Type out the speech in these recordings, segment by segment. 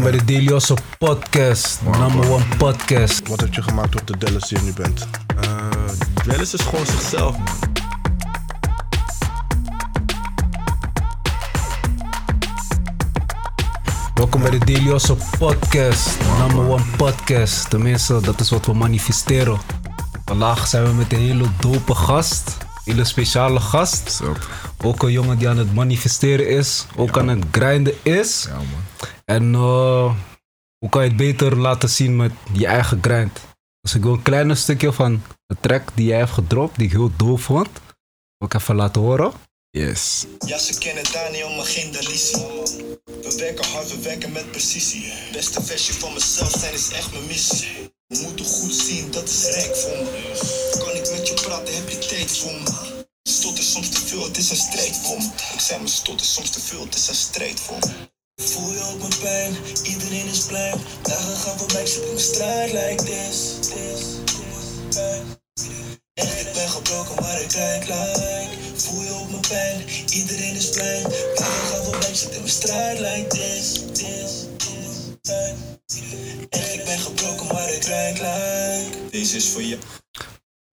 Welkom bij de Delioso podcast, number one podcast. Wat heb je gemaakt tot de Dallas die je nu bent? Uh, Dallas is gewoon zichzelf, man. Welkom bij de Delioso podcast, number one podcast. Tenminste, dat is wat we manifesteren. Vandaag zijn we met een hele dope gast, hele speciale gast. Zo. Ook een jongen die aan het manifesteren is, ook aan het grinden is. Ja, man. En uh, hoe kan je het beter laten zien met je eigen grind? Dus ik wil een klein stukje van de track die jij hebt gedropt, die ik heel doof vond. Wil ik even laten horen. Yes. Ja, ze kennen Daniel, maar geen Dalici. We werken hard, we werken met precisie. Beste versie van mezelf zijn is echt mijn missie. We moeten goed zien, dat is rijk voor me. Kan ik met je praten, heb je tijd voor me. Stotter soms te veel, het is een strijd voor me. Ik zei me stotter soms te veel, het is een strijd voor me. Voel je ook mijn pijn, iedereen is blij. Dagen gaan voorbij, ik zit in mijn strijd like this, this, this, hey. Echt, ik ben gebroken, maar ik kijk like. Voel je ook mijn pijn, iedereen is blij. Dagen gaan voorbij, ik zit in mijn strijd like this, this, this, hey. Echt, ik ben gebroken, maar ik kijk like. Deze is voor je.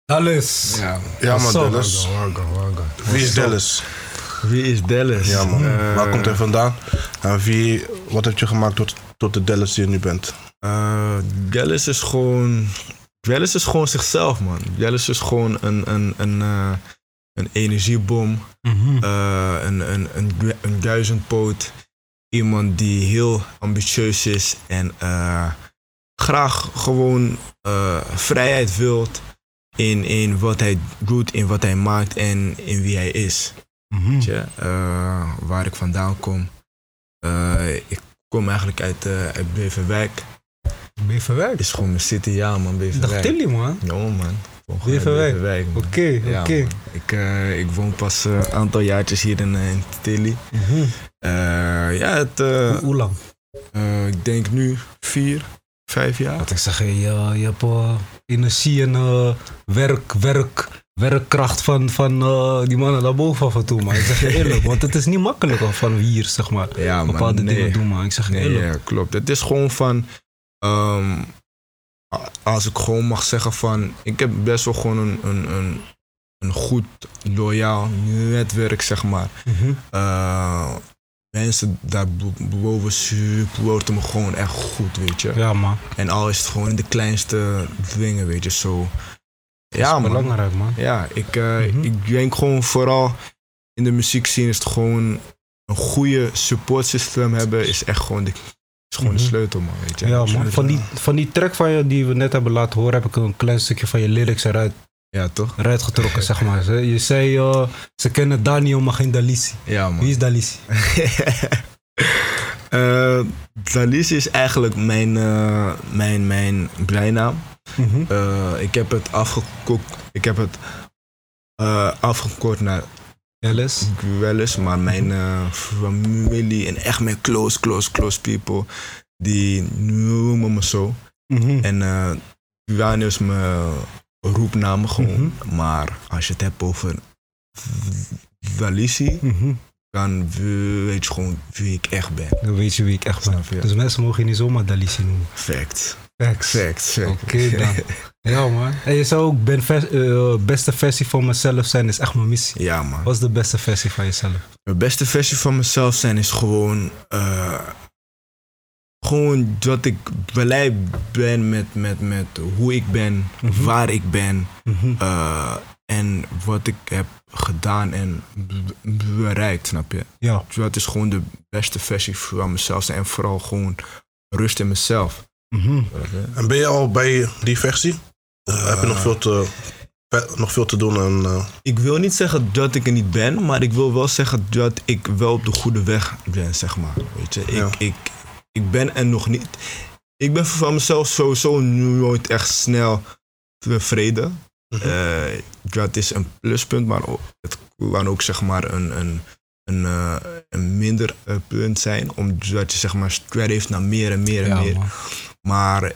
Dallas. Ja. Up? Dallas. Wie is Dallas? Wie is Dallas? Ja, man. Eh, Waar komt hij vandaan? En wie, wat heb je gemaakt tot, tot de Dallas die je nu bent? eh, Dallas is gewoon... Dallas is gewoon zichzelf, man. Dallas is gewoon een, een, een, eh, een energiebom. Mhm. eh, een, een, een, een duizendpoot. Iemand die heel ambitieus is en eh, graag gewoon eh, vrijheid wilt in, in wat hij doet, in wat hij maakt en in wie hij is. Mhm. Je, eh, waar ik vandaan kom. Eh, ik kom eigenlijk uit, eh, uit Beverwijk. Beverwijk. Is gewoon mijn city, ja man, Dag Beverwijk. Tilly, man. Ja man. Beverwijk. Oké, Ja, oké. Ik, ik woon pas een aantal jaartjes hier in, in Tilly. Mhm. Ja, het, Hoe- Hoe lang? ik denk nu vier, vijf jaar. Wat ik zeg, je, je hebt energie en werk, werk, werkkracht van, van eh, die mannen daarboven af en toe, man. Ik zeg je eerlijk, want het is niet makkelijk van hier, zeg maar, Ja, man, bepaalde nee. dingen doen, man. Ik zeg je Nee, eerlijk. ja, klopt. Het is gewoon van. ehm, als ik gewoon mag zeggen van. Ik heb best wel gewoon een, een, een, een goed, loyaal netwerk, zeg maar. Mhm. Eh, mensen daarboven supporten me gewoon echt goed, weet je. Ja, man. En al is het gewoon in de kleinste dingen, weet je. Zo. Ja, is man. belangrijk, man. Ja, ik, eh, Mhm. ik denk gewoon vooral in de muziekscene is het gewoon een goede support system hebben is echt gewoon de, is gewoon Mhm. de sleutel man, weet je. Ja, man. Van die, van die track van je die we net hebben laten horen, heb ik een klein stukje van je lyrics eruit, Ja, toch? eruit getrokken, zeg maar. Je zei, ze kennen Daniel, maar geen Dalici. Ja, man. Wie is Dalici? Eh Dalisi is eigenlijk mijn, eh, mijn, mijn bijnaam. Mhm. Eh, ik heb het afgekookt, ik heb het eh, afgekort naar Alice? Gwelles, maar mijn eh, familie en echt mijn close, close, close people, die noemen me zo. Mhm. En Guano is mijn roepnaam gewoon. Maar als je het hebt over Walisi, Mhm. dan weet je gewoon wie ik echt ben. Dan weet je wie ik echt ben. Dus mensen mogen je niet zomaar Dalici noemen. Fact. Facts. Fact. Oké dan. Ja man. En je zou ook ben vers- eh, beste versie van mezelf zijn is echt mijn missie. Ja, man. Wat is de beste versie van jezelf? De beste versie van mezelf zijn is gewoon. eh, gewoon dat ik blij ben met, met, met hoe ik ben, Mhm. waar ik ben. Mhm. eh, en wat ik heb gedaan en be- bereikt, snap je? Ja. Dat is gewoon de beste versie van mezelf. En vooral gewoon rust in mezelf. Mhm. En ben je al bij die versie? Heb je nog veel te, nog veel te doen? En, eh, Ik wil niet zeggen dat ik er niet ben, maar ik wil wel zeggen dat ik wel op de goede weg ben, zeg maar. Weet je, ik, Ja. ik, ik ben er nog niet. Ik ben van mezelf sowieso nooit echt snel tevreden. Mhm. Eh, dat is een pluspunt, maar het kan ook zeg maar een, een, een, eh, een minder eh, punt zijn, omdat je zeg maar streeft naar meer en meer en Ja meer. man. Maar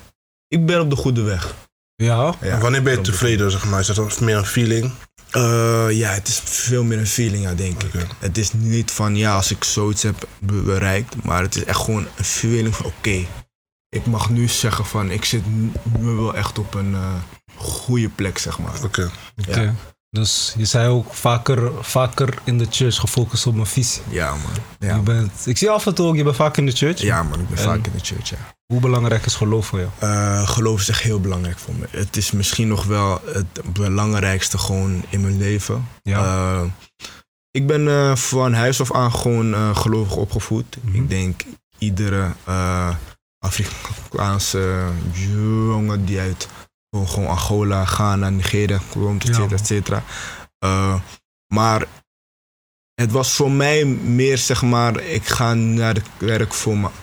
ik ben op de goede weg. Ja. Ja, wanneer ben je tevreden, zeg maar? Is dat meer een feeling? Eh, ja, het is veel meer een feeling, ja, denk ik. Het is niet van, ja, als ik zoiets heb be- bereikt, maar het is echt gewoon een feeling van, oké, ik mag nu zeggen van, ik zit nu wel echt op een eh, goede plek, zeg maar. Oké. Oké. Dus je zei ook vaker, vaker in de church gefocust op mijn visie. Ja, man. Je Ja, bent, ik zie af en toe ook, je bent vaak in de church. ja man, ik ben En- vaak in de church, ja. Hoe belangrijk is geloof voor jou? Eh, geloof is echt heel belangrijk voor me. Het is misschien nog wel het belangrijkste gewoon in mijn leven. Ja. Eh, ik ben eh, van huis af aan gewoon gelovig opgevoed. Mhm. Ik denk iedere Afrikaanse jongen die uit gewoon, gewoon Angola, Ghana, Nigeria komt, et cetera, et cetera. Maar het was voor mij meer zeg maar, ik ga naar de werk voor mijn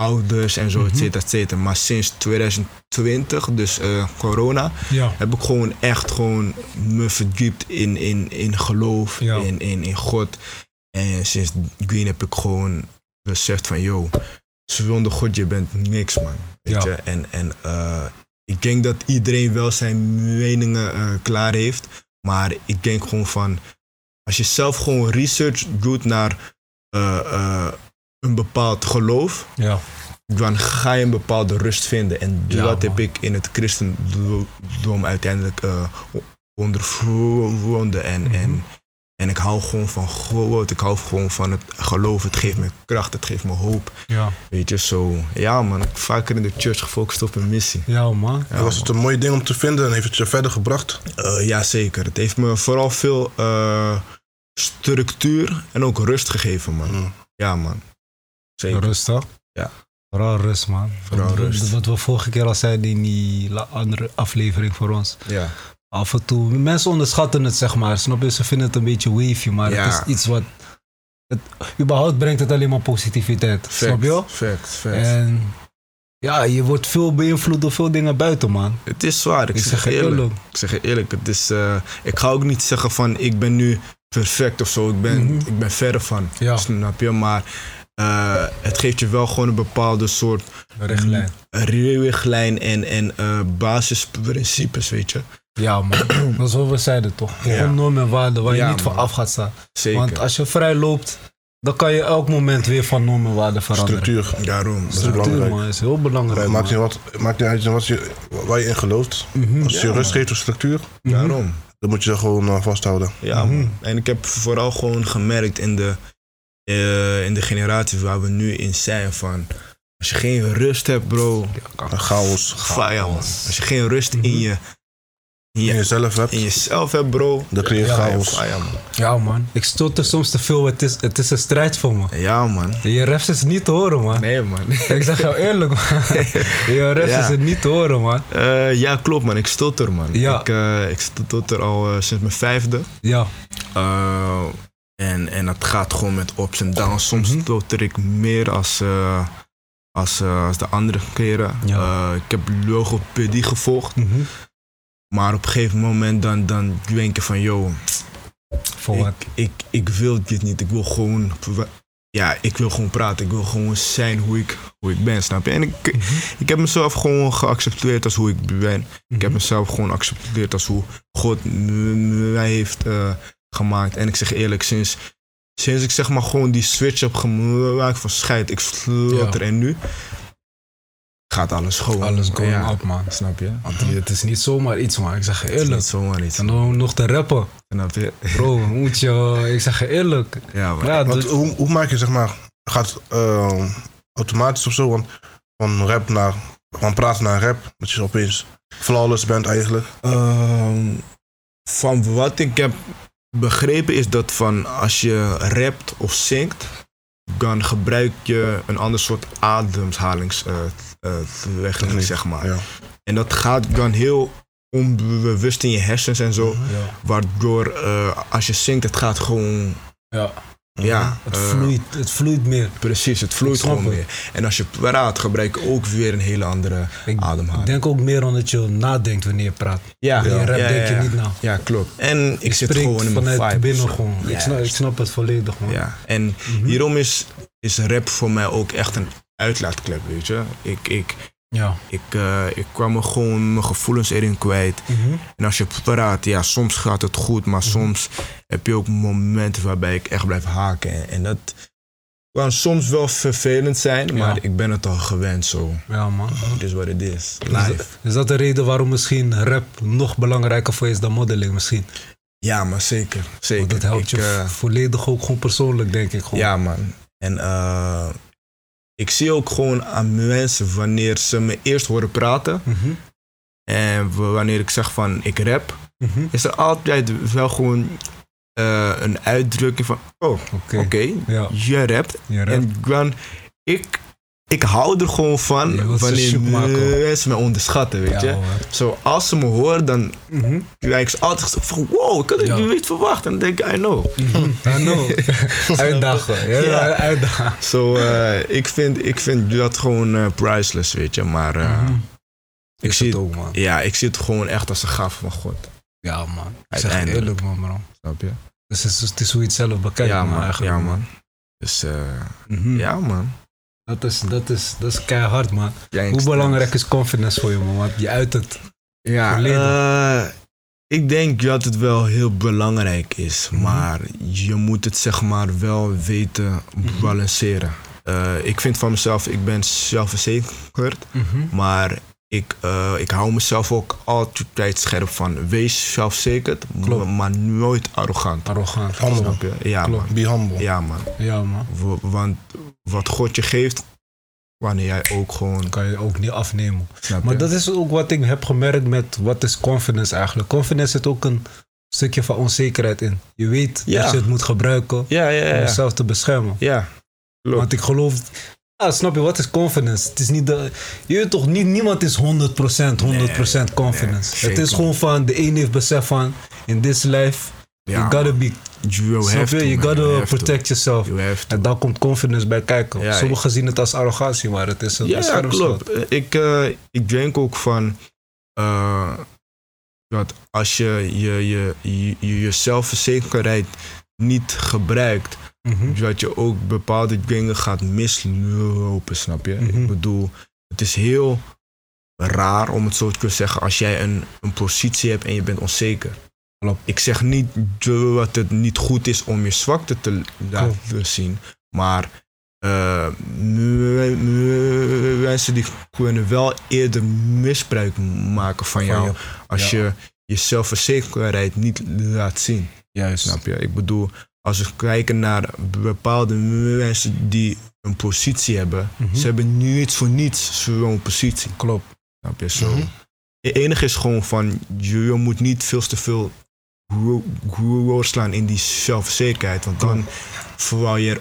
ouders en zo, et Mhm. cetera, et cetera. Maar sinds 2020, dus eh, corona, Ja. heb ik gewoon echt gewoon me verdiept in, in, in geloof, Ja. in, in, in God. En sindsdien heb ik gewoon beseft van, yo, zonder God, je bent niks, man. Weet Ja. je? En, en eh, ik denk dat iedereen wel zijn meningen eh, klaar heeft. Maar ik denk gewoon van, als je zelf gewoon research doet naar een bepaald geloof, Ja. dan ga je een bepaalde rust vinden. En Ja, dat heb ik in het christendom uiteindelijk eh, ondervonden. En, Mhm. en, en ik hou gewoon van God. Ik hou gewoon van het geloof. Het geeft me kracht. Het geeft me hoop. Ja. Weet je, zo. Ja man, ik vaker in de church gefocust op een missie. Ja, man. Was het een mooi ding om te vinden en heeft het je verder gebracht? Eh ja, zeker. Het heeft me vooral veel eh, structuur en ook rust gegeven, man. Mm. Ja, man. Zeker. Rustig. Ja. Vooral rust, man. Vooral Wat- rust. Wat we vorige keer al zeiden in die andere aflevering voor ons. Ja. Af en toe, mensen onderschatten het, zeg maar. Snap je? Ze vinden het een beetje wavy, maar Ja. het is iets wat... Het, überhaupt brengt het alleen maar positiviteit. Snap je? Fact, fact. En ja, je wordt veel beïnvloed door veel dingen buiten, man. Het is zwaar, ik, Ik zeg zeg eerlijk. eerlijk. Ik zeg je eerlijk, het is, eh, ik ga ook niet zeggen van ik ben nu perfect of zo. Ik ben, Mhm. ik ben verre van. Ja. Snap je? Maar eh, het geeft je wel gewoon een bepaalde soort Richtlijn. richtlijn en, en eh, basisprincipes, weet je. Ja, man. Dat is wat we zeiden, toch? Ja. Gewoon normen en waarden waar je Ja, niet van man. af gaat staan. Zeker. Want als je vrij loopt, dan kan je elk moment weer van normen en waarden veranderen. Structuur. Daarom. is Structuur, belangrijk. man, is heel belangrijk. Het maakt niet, wat, maakt niet uit wat je, waar je in gelooft. Mhm. Als je Ja, rust geeft op structuur, Daarom. dan moet je dat gewoon eh, vasthouden. Ja, Mhm. man. En ik heb vooral gewoon gemerkt in de, eh, in de generatie waar we nu in zijn van... Als je geen rust hebt, bro, Een chaos. man. Als je geen rust in je... In, In je, jezelf hebt, in jezelf hebt, bro. dan creëer je Ja, chaos. Fire, man. Ja, man. Ik stoot er soms te veel. Het is, het is een strijd voor me. Ja, man. Je refs is niet te horen, man. Nee, man. Ik zeg jou eerlijk, man. Je refs Ja. is het niet te horen, man. Eh, ja, klopt, man. Ik stotter, man. Ja. Ik, eh, ik stotter al sinds mijn vijfde. Ja. En, en dat gaat gewoon met ups en downs. Soms Mhm. stotter ik meer als, eh, als, eh, als de andere keren. Ja. Eh, ik heb logopedie gevolgd. Mhm. Maar op een gegeven moment dan, dan denk je van... Yo, ik, ik, ik wil dit niet. Ik wil gewoon... Ja, ik wil gewoon praten. Ik wil gewoon zijn hoe ik, hoe ik ben, snap je? En ik, ik heb mezelf gewoon geaccepteerd als hoe ik ben. Ik heb mezelf gewoon geaccepteerd als hoe God mij heeft gemaakt. En ik zeg eerlijk, sinds, sinds ik zeg maar gewoon die switch heb gemaakt van scheid, ik slotter Ja. en nu gaat alles gewoon. Alles going ja, up, man. Snap je? Want het is niet zomaar iets, man. Ik zeg je Het is eerlijk. niet zomaar iets. En dan nog te rappen. Snap je? Bro, moet je... Ik zeg je eerlijk. Ja, maar Ja, Want dus- hoe, hoe maak je zeg maar, gaat eh, automatisch of zo, want van rap naar, van praten naar rap, dat je opeens flawless bent eigenlijk. Ehm, van wat ik heb begrepen is dat van als je rapt of zingt, dan gebruik je een ander soort ademhalingstechniek, zeg maar. Ja. En dat gaat dan heel onbewust in je hersens en zo, Ja. waardoor eh, als je zingt, het gaat gewoon, ja. Ja, Het eh, vloeit, het vloeit meer. precies, het vloeit gewoon meer. En als je praat, gebruik je ook weer een hele andere Ik, ademhaling. ik denk ook meer omdat je nadenkt wanneer je praat. ja, je rap ja, denk je ja. niet na. Ja, klopt. En ik Je zit gewoon in mijn vanuit vibe. binnen. Ik Ja, snap, ik snap het volledig, man. Ja, en Mhm. hierom is, is rap voor mij ook echt een uitlaatklep, weet je. Ik, ik, Ja. Ik, eh, ik kwam er gewoon mijn gevoelens erin kwijt. En als je praat, ja, soms gaat het goed, maar soms heb je ook momenten waarbij ik echt blijf haken. En, en dat kan soms wel vervelend zijn, maar Ja. ik ben het al gewend zo. Ja, man. Het is wat het is. Is Live. dat, is dat de reden waarom misschien rap nog belangrijker voor je is dan modeling misschien? Ja, maar zeker. Zeker. Want dat helpt Ik, je eh, volledig ook gewoon persoonlijk, denk ik. Gewoon. Ja, man. En eh, ik zie ook gewoon aan mensen wanneer ze me eerst horen praten. Mhm, En wanneer ik zeg van ik rap, mhm. is er altijd wel gewoon eh, een uitdrukking van: Oh, Oké. oké, Ja. je rapt. Je. En dan, ik, ik hou er gewoon van ze wanneer mensen me onderschatten, weet Ja, je. Zo, als ze me horen, dan Mhm. lijkt ze altijd zo van: Wow, ik had het Ja. niet verwacht. En dan denk ik: I know. I know. Uitdagen. Ja, Ja. uitdagen. Zo, eh, ik, vind, ik vind dat gewoon eh, priceless, weet je. Maar eh, Mhm. ik, zie het ook, man. ja, ik zie het gewoon echt als een gave van God. Ja, man. Ik zeg eerlijk, man, bro. Snap je? Dus het is, het is hoe je het zelf bekijkt, ja, man, man. eigenlijk. Ja, man. Dus Mhm. ja, man. Dat is, dat is, dat is keihard, man. Hoe belangrijk is confidence voor je, man? Je uit het. Ja, verleden? eh, ik denk dat het wel heel belangrijk is. Mhm. Maar je moet het zeg maar wel weten Mhm. balanceren. Eh, ik vind van mezelf, ik ben zelfverzekerd. Maar ik, eh, ik hou mezelf ook altijd scherp van. Wees zelfverzekerd, Klopt. m- maar nooit arrogant. Arrogant. Humble. Snap je? Ja, Klopt. man. Be humble. Ja, man. Ja, man. Want wat God je geeft, wanneer jij ook gewoon. Kan je ook niet afnemen. Maar dat is ook wat ik heb gemerkt met wat is confidence eigenlijk. Confidence zit ook een stukje van onzekerheid in. Je weet Ja. dat je het moet gebruiken ja, ja, om jezelf te beschermen. Ja, klopt. Want ik geloof... Ah, snap je, wat is confidence? Het is niet de, je weet toch, niet, niemand is 100%, 100% confidence. nee, het is gewoon van, de een heeft besef van, in this life, Ja, you gotta be, You snap have je? to, You gotta You have to. protect yourself. You. En dan komt confidence bij kijken. Ja, Sommigen zien het als arrogantie, maar het is een Ja, ja, klopt. Ik, eh, ik denk ook van eh, dat als je je, je, je, je, je zelfverzekerheid niet gebruikt, Mhm. dat je ook bepaalde dingen gaat mislopen, snap je? Mhm. Ik bedoel, het is heel raar om het zo te kunnen zeggen als jij een, een positie hebt en je bent onzeker. Klopt. Ik zeg niet dat het niet goed is om je zwakte te laten zien, maar eh, mensen die kunnen wel eerder misbruik maken van jou als ja. je je zelfverzekerheid niet laat zien. Juist. Snap je? Ik bedoel, als we kijken naar bepaalde mensen die een positie hebben, Mhm. ze hebben niet voor niets zo'n positie. Klopt. Snap je? Zo. Mhm. Het enige is gewoon van, je, je moet niet veel te veel doorslaan in die zelfverzekerheid, want dan verwaal je er.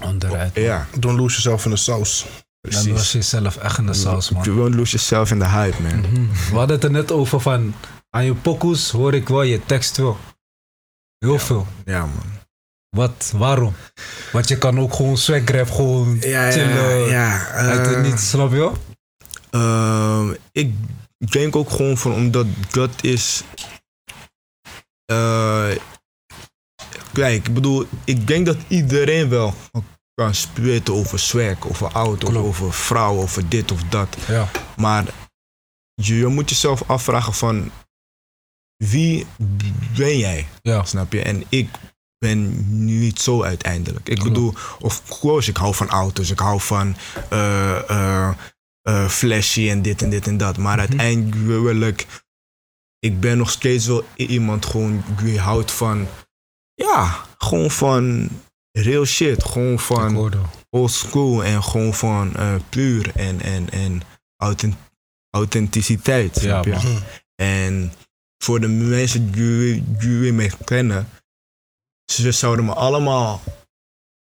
Onderuit. Ja, Don't lose yourself in. Dan was precies. je zelf echt in de saus, man. Won't lose yourself in the hype, man. Mhm. We hadden het er net over van, aan je pokoes hoor ik wel je tekst wel. Heel Ja. veel. Ja, man. Wat, waarom? Want je kan ook gewoon swag rap, gewoon chillen. ja. Uit het eh, niet, snap je wel? Ehm, ik denk ook gewoon van omdat dat is. eh, kijk, ik bedoel, ik denk dat iedereen wel kan spitten over swag, over auto, Klopt. over vrouw, over dit of dat. Ja. Maar je, je moet jezelf afvragen van wie ben jij? Ja. Snap je? En ik ben niet zo uiteindelijk. Ik bedoel, of course, ik hou van auto's, ik hou van eh, flashy en dit en dit en dat. Maar Mhm. uiteindelijk, ik ben nog steeds wel iemand gewoon die houdt van, ja, gewoon van real shit. Gewoon van old school en gewoon van puur en, en, en authent- authenticiteit. Ja, snap je? man. En voor de mensen die jullie mij kennen, ze zouden me allemaal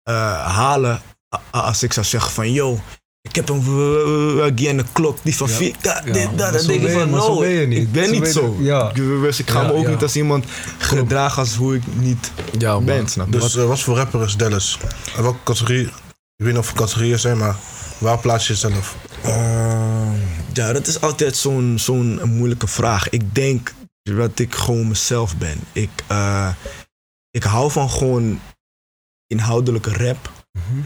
eh, halen als ik zou zeggen van yo, ik heb een en een klok die van Ja. vier, dat, Ja, dit, dat. Dan denk ik van no, ben je niet. ik ben Zo niet zo. ja. Dus ik ga Ja, me ook ja. niet als iemand gedragen als hoe ik niet Ja, man. ben, snap? Dus eh, wat voor rapper is Dallas? En welke categorie? Ik weet niet of er categorieën zijn, maar waar plaats je jezelf? Ehm, ja, dat is altijd zo'n zo'n moeilijke vraag. Ik denk dat ik gewoon mezelf ben. Ik, eh, ik hou van gewoon inhoudelijke rap. Mhm.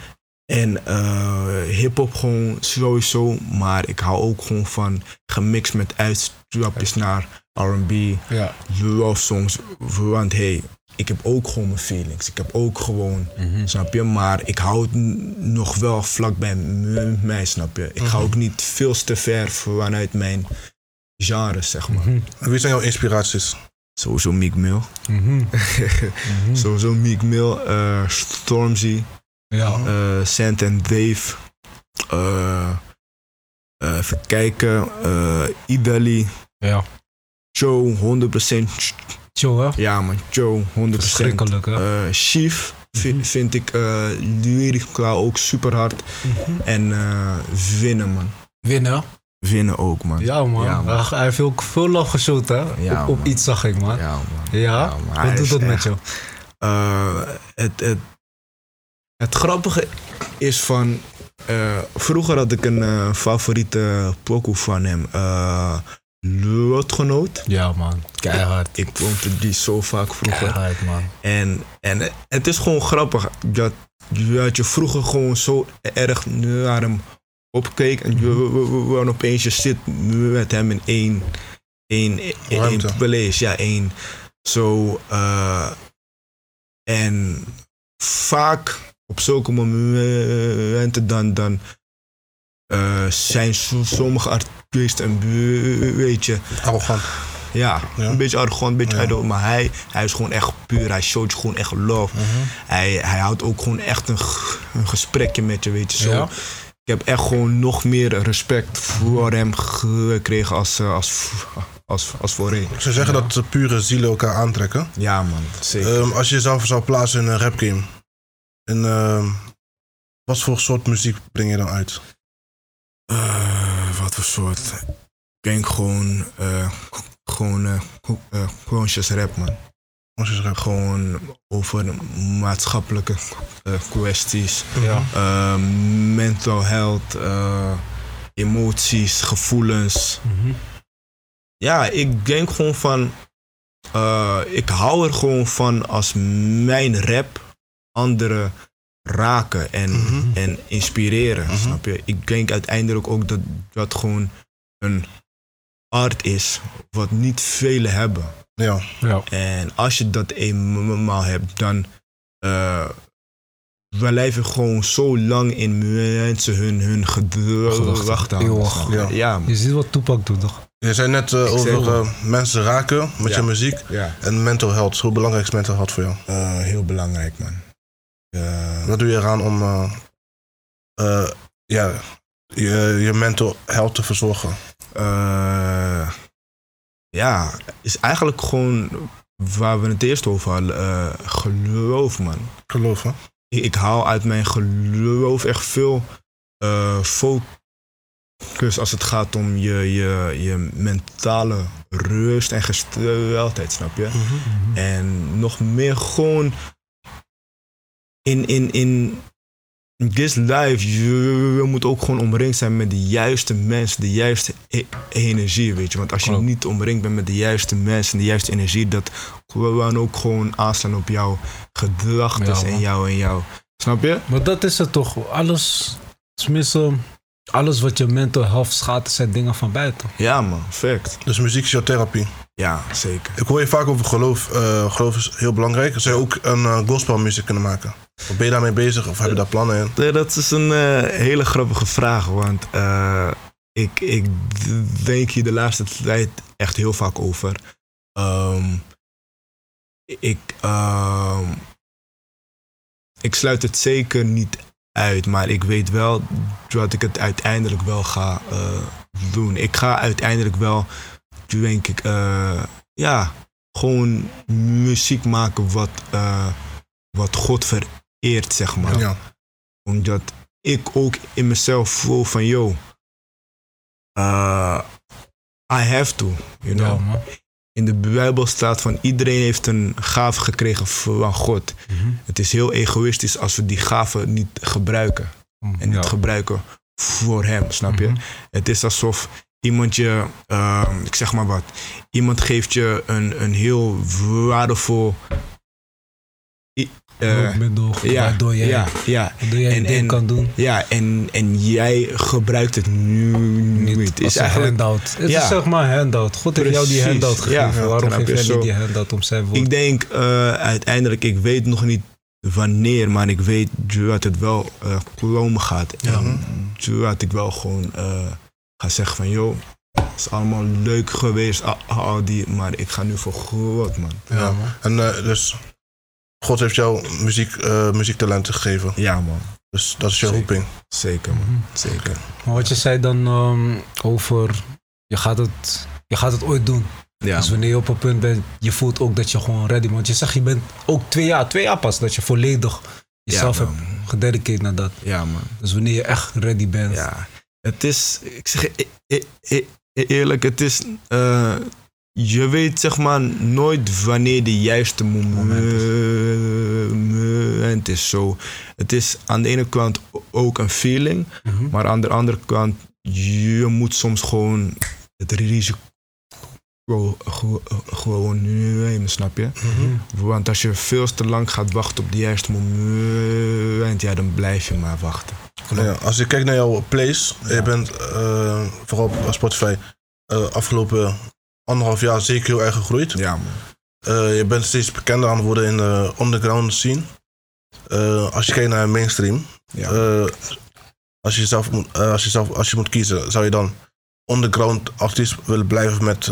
En eh hip-hop gewoon sowieso. Maar ik hou ook gewoon van gemixt met uitstapjes naar RB, Ja. love songs. Want hey, ik heb ook gewoon mijn feelings. Ik heb ook gewoon, snap je? Maar ik hou het nog wel vlak bij mij, snap je? Ik ga ook niet veel te ver vanuit mijn genre, zeg maar. En wie zijn jouw inspiraties? Sowieso Meek Mill. Sowieso Meek Mill, eh, Stormzy, Ja. eh Sant en Dave. eh, even kijken. Idali, Ja. Joe, 100%. Chill, hè? Ja man, Joe, 100%. Verschrikkelijk, hè? Chief vi- vind ik uh, lyrica ook super hard. En winnen man. Winnen. Winnen ook man. Ja, man. Ja, man. Hij heeft ook veel love geshoot, hè? Ja, op, iets zag ik, man. Ja, man. Ja? Man. Wat doet dat met jou? Eh, het, het, het grappige is van. eh, vroeger had ik een eh, favoriete pokoe van hem. eh Lotgenoot. Ja, man. Keihard. Ik vond die zo vaak vroeger. Keihard, man. En, en het is gewoon grappig dat, dat je vroeger gewoon zo erg naar hem opkeek. En je, je, opeens je zit met hem in één, één, één. Ja, één. Zo. eh, en vaak op zulke momenten dan, dan eh, zijn so- sommige artiesten een beetje Arrogant. ja, Ja. een beetje arrogant, een beetje Ja. uitdoen. Maar hij, hij is gewoon echt puur. Hij showt je gewoon echt love. Mhm. hij, hij houdt ook gewoon echt een, een gesprekje met je, weet je zo. Ja. Ik heb echt gewoon nog meer respect voor hem gekregen als, eh, als, als, als voorheen. Ze zeggen dat de pure zielen elkaar aantrekken. Ja man, zeker. Ehm, als je jezelf zou plaatsen in een rap game. En, ehm, wat voor soort muziek breng je dan uit? Eh, wat voor soort? Ik denk gewoon, eh, gewoon, co- conscious rap man. Je rap. Gewoon over maatschappelijke eh, kwesties. Ja. uh, mental health, uh, emoties, gevoelens. Mhm. Ja, ik denk gewoon van. uh, ik hou er gewoon van als mijn rap anderen raken en, Mhm. en inspireren. Mhm. Snap je? Ik denk uiteindelijk ook dat dat gewoon een art is wat niet velen hebben. Ja. Ja. En als je dat eenmaal hebt, dan uh, we blijven gewoon zo lang in mensen hun, hun je? Ja. Ja. Je ziet wat Tupac doet, toch? Je zei net eh, over eh, mensen raken met Ja. je muziek. ja. En mental health. Hoe belangrijk is mental health voor jou? Uh, heel belangrijk, man. Uh, Wat doe je eraan om eh, eh, ja, je, je mental health te verzorgen? Ja, is eigenlijk gewoon waar we het eerst over hadden. Uh, geloof, man. Geloof, hè? Ik, ik haal uit mijn geloof echt veel uh, focus als het gaat om je, je, je mentale rust en gesteldheid, snap je? En nog meer gewoon in, in, in this life, je, moet ook gewoon omringd zijn met de juiste mensen, de juiste e- energie, weet je. Want als je Klopt. niet omringd bent met de juiste mensen, de juiste energie, dat gewoon ook gewoon aanslaan op jouw gedachten Ja, en jou en jou. Snap je? Maar dat is het toch. Alles, tenminste, alles wat je mental health schaadt, zijn dingen van buiten. Ja man, fact. Dus muziek is jouw therapie. Ja, zeker. Ik hoor je vaak over geloof. Eh, geloof is heel belangrijk. Zou je ook een uh, gospelmuziek kunnen maken? Of ben je daarmee bezig of heb je daar plannen in? Nee, Dat is een eh, hele grappige vraag, want eh, ik, ik denk hier de laatste tijd echt heel vaak over. Ehm, ik, ehm, ik sluit het zeker niet uit, maar ik weet wel dat ik het uiteindelijk wel ga eh, doen. Ik ga uiteindelijk wel, denk ik, eh, ja, gewoon muziek maken wat, eh, wat God vereert, zeg maar Ja. omdat ik ook in mezelf voel van, yo, I have to, you know. Ja. In de Bijbel staat van, iedereen heeft een gave gekregen van God. Mhm. Het is heel egoïstisch als we die gave niet gebruiken. En niet Ja. gebruiken voor hem, snap je? Mhm. Het is alsof iemand je, uh, ik zeg maar wat, iemand geeft je een, een heel waardevol eh, hulpmiddel, waardoor jij, ja, ja. waardoor jij En- een ding en- kan doen. Ja, en, en jij gebruikt het nu niet. Het is een eigenlijk, handout. Het Ja. is zeg maar een handout. God heeft jou die Precies. handout gegeven. Ja, Waarom snap geef je? jij niet die handout om zijn woord? ik denk eh, uiteindelijk, ik weet nog niet wanneer, maar ik weet dat het wel eh komen gaat. En dat ik wel gewoon eh, ga zeggen van, joh, het is allemaal leuk geweest, al, al die, maar ik ga nu voor God, man. Ja. En dus God heeft jou muziek, eh, muziektalenten gegeven. Ja, man. Dus dat is je Zeker. roeping. Zeker, man. Zeker. Maar wat je zei dan ehm, over, je gaat, het, je gaat het ooit doen. Ja, Dus wanneer je op een punt bent, je voelt ook dat je gewoon ready bent. Want je zegt, je bent ook twee jaar, twee jaar pas dat je volledig jezelf Ja, hebt gededicateerd naar dat. ja, man. Dus wanneer je echt ready bent. Ja, het is, ik zeg e- e- e- e- eerlijk, het is, eh, je weet zeg maar nooit wanneer de juiste moment is. Zo, het is aan de ene kant ook een feeling, Mhm. maar aan de andere kant, je moet soms gewoon het risico ge- gewoon nemen, snap je? Want als je veel te lang gaat wachten op de juiste moment, ja, dan blijf je maar wachten. Ja, als je kijkt naar jouw plays, je bent eh, vooral op Spotify eh, afgelopen anderhalf jaar zeker heel erg gegroeid. Ja, man. Eh, je bent steeds bekender aan het worden in de underground scene. Eh, als je kijkt naar mainstream, Ja. eh, als, je zelf moet, als, je zelf, als je moet kiezen, zou je dan underground artiest willen blijven met,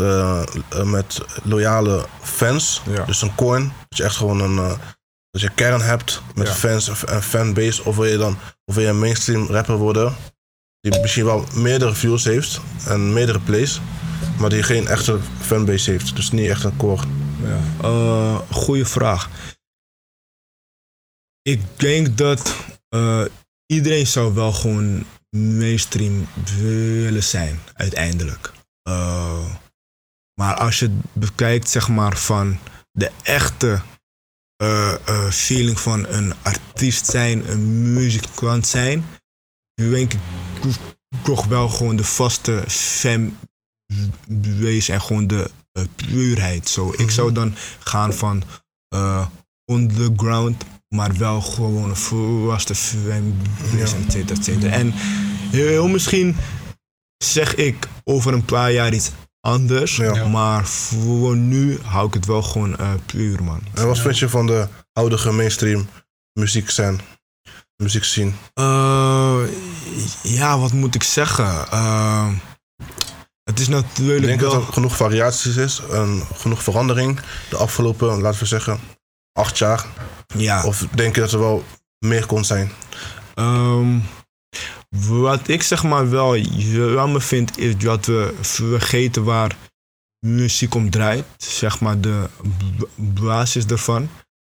met loyale fans? Ja. Dus een coin, dat je echt gewoon een, dat je kern hebt met Ja. fans of- en fanbase. Of wil je dan of wil je een mainstream rapper worden die misschien wel meerdere views heeft en meerdere plays, maar die geen echte fanbase heeft. Dus niet echt een core. Ja. Eh, goeie vraag. Ik denk dat eh, iedereen zou wel gewoon mainstream willen zijn, uiteindelijk. Eh, maar als je het bekijkt, zeg maar, van de echte feeling van een artiest zijn, een muzikant zijn, denk ik toch wel gewoon de vaste fanbase en gewoon de eh, puurheid. Zo. Ik zou dan gaan van eh, underground, maar wel gewoon een volwassen fanbase, et cetera, et cetera. En heel misschien zeg ik over een paar jaar iets anders, Ja. maar voor nu hou ik het wel gewoon eh, puur, man. En wat vind je van de huidige mainstream muziekscène? Muziekscene? Eh, ja, wat moet ik zeggen? Het is Ik natuurlijk denk wel... dat er genoeg variaties is en genoeg verandering de afgelopen, laten we zeggen, acht jaar. ja. Of denk je dat er wel meer kon zijn? Ehm, wat ik zeg maar wel jammer vind, is dat we vergeten waar muziek om draait. Zeg maar de basis ervan.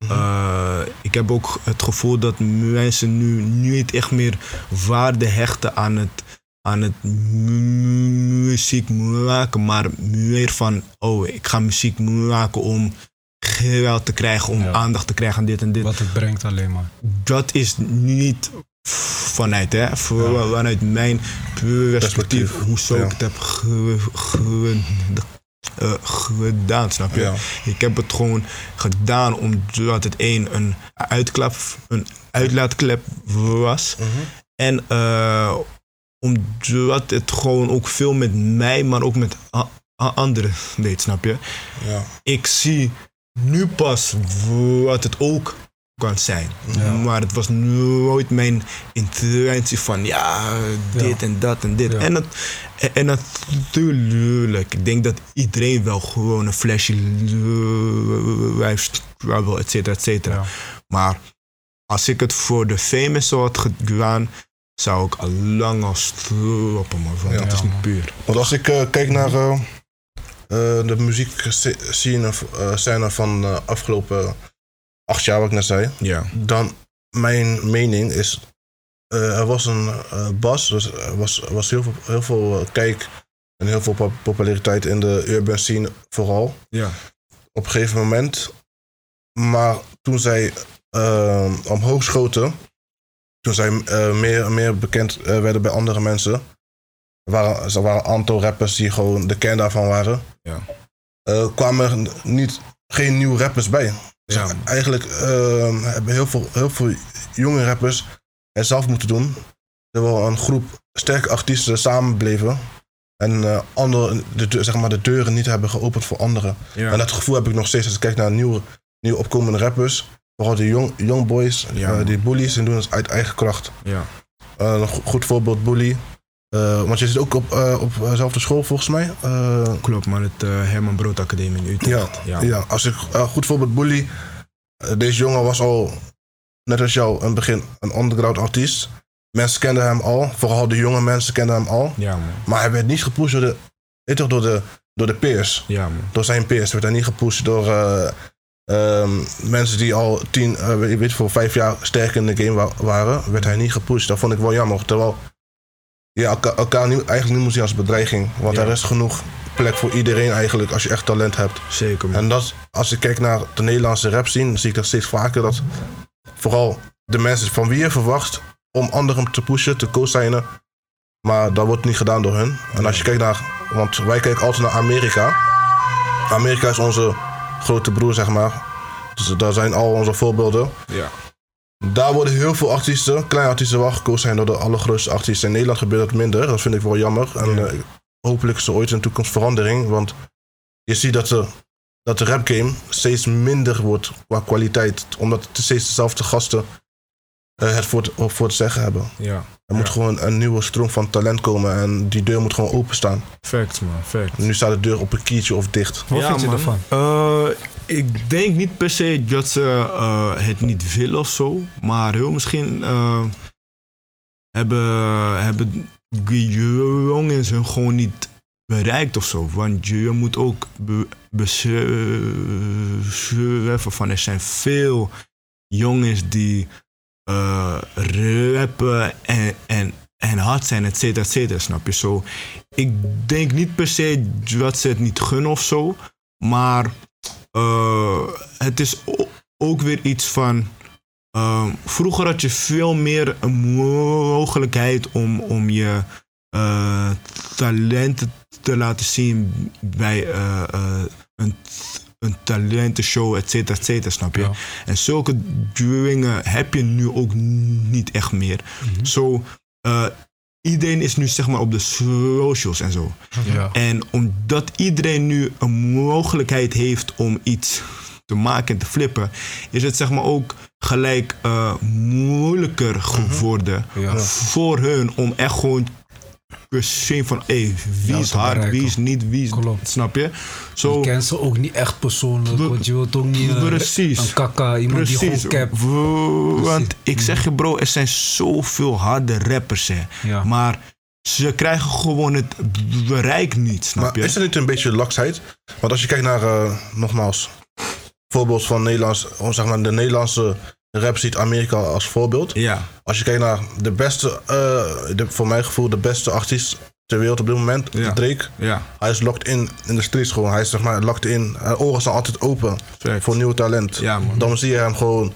Eh, ik heb ook het gevoel dat mensen nu niet echt meer waarde hechten aan het, aan het mu- muziek maken, maar meer van, oh, ik ga muziek maken om geld te krijgen, om Ja. aandacht te krijgen en dit en dit Wat het brengt alleen maar. dat is niet vanuit, hè, voor- vanuit mijn perspectief, Perspectief, hoezo ja. ik het heb ge- ge- eh, gedaan, snap je? Ik heb het gewoon gedaan omdat het één een uitklap, een uitlaatklep was. En eh, omdat het gewoon ook veel met mij, maar ook met anderen deed, snap je? Ja. ik zie nu pas wat het ook kan zijn. Maar het was nooit mijn intentie van ja, dit en dat en dit. Ja. En, dat, en natuurlijk, ik denk dat iedereen wel gewoon een flesje lifestyle, et cetera, et cetera. Maar als ik het voor de famous zou had gedaan, zou ik al lang al stoppen, man. Want Ja. het is niet man. puur. Want als ik eh, kijk naar eh, eh, de eh, scène van de afgelopen acht jaar, wat ik net zei, Ja. dan mijn mening is, er was een bas, dus er was, was heel veel, heel veel kijk en heel veel pop- populariteit in de urban scene vooral. Ja. Op een gegeven moment. Maar toen zij omhoog schoten, toen zij eh, meer, meer bekend eh, werden bij andere mensen, er waren, er waren een aantal rappers die gewoon de kern daarvan waren, Ja. eh, kwamen er niet, geen nieuwe rappers bij. Dus Ja, eigenlijk ehm, hebben heel veel, heel veel jonge rappers het zelf moeten doen. Terwijl een groep sterke artiesten samen bleven. En andere, de, deur- zeg maar, de deuren niet hebben geopend voor anderen. Ja. En dat gevoel heb ik nog steeds als ik kijk naar nieuwe, nieuwe opkomende rappers. Vooral die young, young boys, Ja, eh, die bullies, en doen het uit eigen kracht. ja. Eh, een go- goed voorbeeld, Bully. Eh, want je zit ook op, op dezelfde school volgens mij. Klopt, man. Het Herman Brood Academie in Utrecht. ja, ja. als ik goed voorbeeld, Bully. Deze jongen was al, net als jou, in het begin een underground artiest. Mensen kenden hem al, vooral de jonge mensen kenden hem al. Ja, man. Maar hij werd niet gepusht door de, toch, door de, door de peers. Ja, man. Door zijn peers werd hij niet gepusht door eh, ehm, mensen die al tien, eh, weet voor vijf jaar sterk in de game wa- waren. Werd hij niet gepusht. Dat vond ik wel jammer. Terwijl je elkaar, elkaar niet, eigenlijk niet moet zien als bedreiging. Want Ja. er is genoeg plek voor iedereen eigenlijk als je echt talent hebt. Zeker, man. En dat, als ik kijk naar de Nederlandse rap scene, dan zie ik dat steeds vaker. Dat vooral de mensen van wie je verwacht om anderen te pushen, te co-signen. Maar dat wordt niet gedaan door hun. En als je kijkt naar, want wij kijken altijd naar Amerika. Amerika is onze grote broer, zeg maar. Dus daar zijn al onze voorbeelden. Ja. Daar worden heel veel artiesten, kleine artiesten, wel gekozen door de allergrootste artiesten. In Nederland gebeurt dat minder. Dat vind ik wel jammer. En Ja. eh, hopelijk is er ooit in de toekomst verandering. Want je ziet dat de, dat de rap game steeds minder wordt qua kwaliteit. Omdat het steeds dezelfde gasten het voor, te- voor te zeggen hebben. Ja. Er moet Ja. gewoon een nieuwe stroom van talent komen. En die deur moet gewoon openstaan. Facts, man. Facts. Nu staat de deur op een kiertje of dicht. Wat Ja, vind je ervan? Eh, ik denk niet per se dat ze eh, het niet willen of zo. Maar heel misschien eh, hebben, hebben die jongens hun gewoon niet bereikt of zo. Want je moet ook be- beseffen van er zijn veel jongens die eh, rappen en, en, en hard zijn, et cetera, et cetera, snap je? Zo, ik denk niet per se dat ze het niet gunnen of zo. Maar eh, het is ook weer iets van. eh, vroeger had je veel meer een mogelijkheid om, om je eh, talenten te laten zien bij een, een talentenshow, et cetera, et cetera, snap je? Ja. En zulke dingen heb je nu ook niet echt meer. Zo, eh, iedereen is nu zeg maar op de socials en zo. Ja. En omdat iedereen nu een mogelijkheid heeft om iets te maken en te flippen, is het zeg maar ook gelijk eh, moeilijker geworden Ja. voor hun om echt gewoon te zien van hey, wie is hard, wie is niet, wie is Klopt. snap je? Zo, Je kent ze ook niet echt persoonlijk, We- want je wilt ook niet een, Precies. een kakka, iemand die gewoon cap. want ik zeg je bro, er zijn zoveel harde rappers hè. Ja. Maar ze krijgen gewoon het bereik niet, snap Maar je? is er niet een beetje laksheid? Want als je kijkt naar, eh, nogmaals, voorbeeld van Nederlands, zeg maar, de Nederlandse rap ziet Amerika als voorbeeld. Ja, Als je kijkt naar de beste, eh, de, voor mijn gevoel, de beste artiest ter wereld op dit moment, Ja. Drake. ja. Hij is locked in in de streets gewoon. Hij is zeg maar locked in. Zijn oren staan altijd open voor nieuw talent. Ja, man. Dan zie je hem gewoon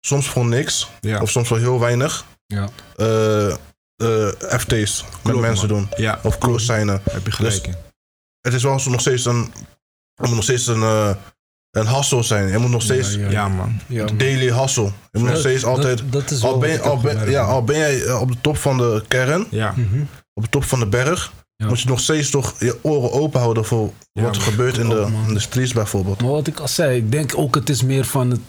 soms voor niks. Ja. Of soms wel heel weinig. Ja. eh, eh, FT's met mensen man. doen. Ja, Of close signen. heb je gelijk Dus-. Het is wel nog steeds een. Nog steeds een, een hustle zijn. Je moet nog steeds. Ja, Ja, man. Ja, man. Daily hustle. Je moet nog steeds altijd. Dat, dat is al, ben, al, ben, ja, al ben jij eh, op de top van de kern, Ja, Mhm. op de top van de berg, moet je nog steeds toch je oren open houden voor wat er gebeurt in de, in de streets bijvoorbeeld. Maar wat ik al zei, ik denk ook het is meer van het,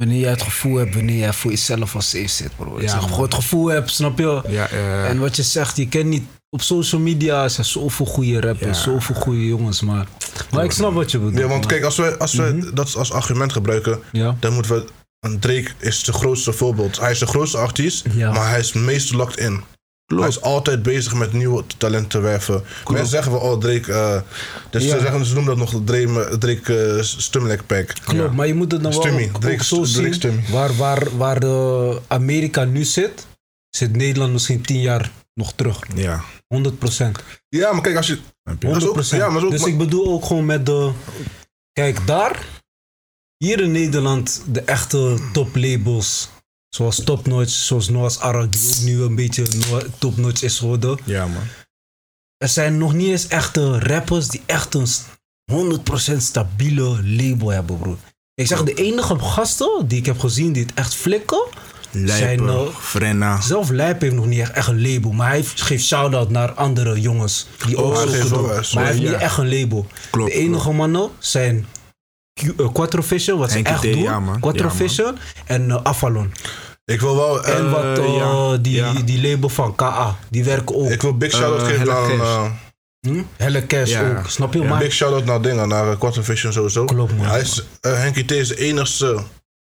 wanneer jij het gevoel hebt, wanneer jij voor jezelf als safe zit, bro. Ik Ja, zeg, gewoon het gevoel hebt, snap je? ja eh, En wat je zegt, je kent niet op social media, er zijn zoveel goede rappers, Ja. zoveel goede jongens, maar, maar ik snap wat je bedoelt. Ja, want kijk, als we, als we dat als argument gebruiken, ja. dan moeten we. een Drake is de grootste voorbeeld. Hij is de grootste artiest, Ja. maar hij is het meest locked in. Hij is altijd bezig met nieuwe talenten te werven. Mensen zeggen wel, oh Drake, eh, dus Ja. ze, zeggen, ze noemen dat nog Drake, Drake uh, Stumlek Pack. Klopt, Ja. maar je moet het dan wel Stummy, Drake- ook zo Drake zien. Waar, waar, waar de Amerika nu zit, zit Nederland misschien tien jaar nog terug. ja. 100 procent. Ja, maar kijk, als je. Heb je- 100 ook- ja, maar ook- Dus ik bedoel ook gewoon met de... Kijk, daar, hier in Nederland, de echte toplabels, zoals Top Notch, zoals Noah's Arak, die ook nu een beetje Noah- Top Notch is geworden. Ja, man. Er zijn nog niet eens echte rappers die echt een s- 100% stabiele label hebben, bro. Ik zeg, de enige gasten die ik heb gezien die het echt flikken, zijn... Frenna. zelf Lijp heeft nog niet echt, echt een label, maar hij geeft shout-out naar andere jongens die ook Oh, zo eh, Maar hij heeft ja. niet echt een label. Klopt, de enige mannen zijn Eh, Quattro Vision, wat ze echt doen. ja, man. Quattro Ja, man. Vision en eh, Avalon. Ik wil wel... eh, en wat eh, ja, die, ja. die label van KA, die werken ook. ik wil big shout-out geven aan... Cash. eh, Hm? Helle Cash Ja. ook, snap je? Ja. Maar Big shout-out naar dingen, naar uh, Quarter Vision sowieso. Klopt, man. Hij is, Henkie T is de enigste,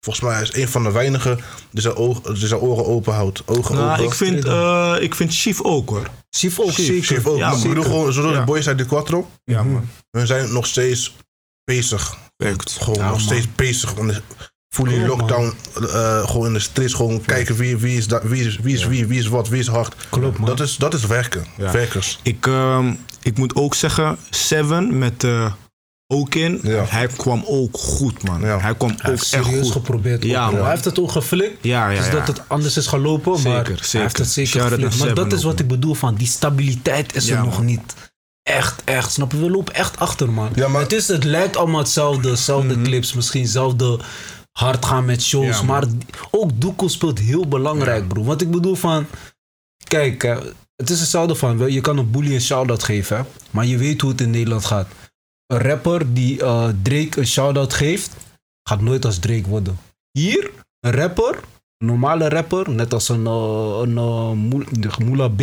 volgens mij hij is een van de weinigen die zijn, oog, die zijn oren open houdt. Ogen Nou, open. ik vind, eh, ik vind Chief ook hoor. Chief ook Chief, ook, Ja, maar ik zeker. bedoel gewoon, zodat de boys uit de Quattro, Ja, man. we zijn nog steeds bezig. Werkt. Gewoon Ja, nog man. steeds bezig. Fully Klopt, lockdown, eh, gewoon in de streets, gewoon kijken wie, wie, is wie, is, wie is wie, wie is wat, wie is hard. Klopt, man. Dat is, dat is werken, Ja. werkers. Ik, ehm, ik moet ook zeggen, Seven met eh Okin, Ja. hij kwam ook goed, man. Ja. Hij kwam Hij ook heeft echt serieus goed. geprobeerd. Ja, ook. man. Hij heeft het ook geflikt. Ja, ja, dus dat het anders is gelopen. maar Zeker, hij zeker. heeft het zeker geflikt. Maar dat is wat ik bedoel van die stabiliteit is Ja, er nog man. niet. Echt, echt. Snap je? We lopen echt achter, man. Ja, maar- het, is, het lijkt allemaal hetzelfde. Hetzelfde clips, misschien hetzelfde hard gaan met shows. Mhm. Ja, maar ook Doekoe speelt heel belangrijk, bro. Want ik bedoel van... Kijk, eh, het is hetzelfde van... Je kan een bully een shout-out geven, hè, maar je weet hoe het in Nederland gaat. Een rapper die eh, Drake een shout-out geeft... gaat nooit als Drake worden. Hier, een rapper, een normale rapper, net als een, uh, een uh, Moula B.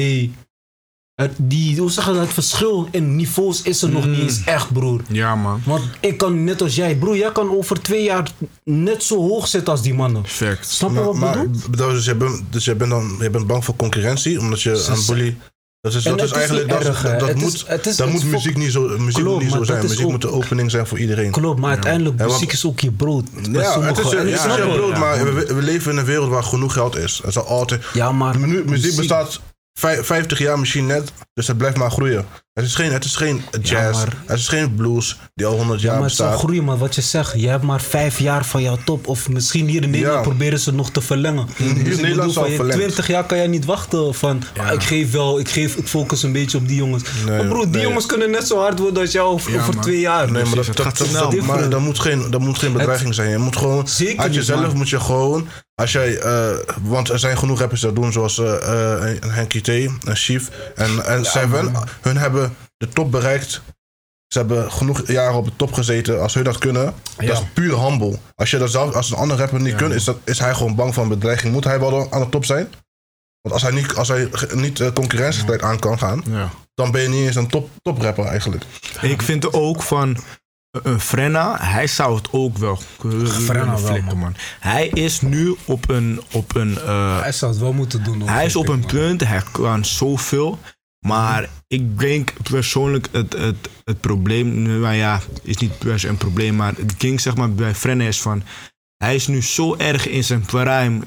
Het, die, hoe zeg je dat, het verschil in niveaus is er nog Mm. niet eens echt, broer. Ja, man. Want ik kan net als jij, broer, jij kan over twee jaar net zo hoog zitten als die mannen. Perfect. Snap je Maar, wat ik bedoel? dus, je bent, dus je bent dan je bent bang voor concurrentie, omdat je aan bully... Dat is, dat is is eigenlijk... Dat, erg, dat, dat Het is- moet, het is- dat het moet is muziek niet zo, muziek Klopt, niet zo zijn. is Muziek ook- moet de opening zijn voor iedereen. Klopt, maar uiteindelijk, Ja, want- muziek is ook je brood. Ja, het is, is je het. brood, ja, maar man. we, we leven in een wereld waar genoeg geld is. Het zal altijd... Ja, maar Mu- muziek muziek- bestaat 50 jaar misschien net, dus het blijft maar groeien. Het is geen, het is geen jazz, maar- het is geen blues die al 100 jaar Ja, maar het zal bestaat. groeien, maar wat je zegt, je hebt maar vijf jaar van jouw top. Of misschien hier in Nederland Ja. proberen ze het nog te verlengen. Dus ik Nederland bedoel, is al van je verlengd. 20 jaar kan jij niet wachten van, ah, ik geef wel, ik, geef, ik focus een beetje op die jongens. Nee, maar broer, die nee. jongens kunnen net zo hard worden als jou over, Ja, over man. twee jaar. Nee, maar dat, dat, gaat dat, maar dat moet geen, dat moet geen bedreiging zijn. Je moet gewoon, Zeker uit jezelf moet je gewoon, als jij, eh, want er zijn genoeg rappers dat doen, zoals eh eh, een Henkie T, een Chief en, en Seven. Hun hebben de top bereikt. Ze hebben genoeg jaren op de top gezeten. Als hun dat kunnen, Ja. dat is puur humble. Als je dat zelf, als een andere rapper niet kunt, is, dat, is hij gewoon bang van bedreiging. Moet hij wel aan de top zijn? Want als hij niet, als hij niet eh, concurrentiestrijd aan kan gaan, Ja. dan ben je niet eens een top, toprapper eigenlijk. Ik vind er ook van eh, een Frenna, hij zou het ook wel kunnen flikken, man. Hij is nu op een, op een eh, Hij zou het wel moeten doen. hij is op een man. punt, hij kan zoveel. Maar ik denk persoonlijk het, het, het probleem, nu, maar ja, is niet per se een probleem, maar het ding zeg maar bij Frenna is van, hij is nu zo erg in zijn prime,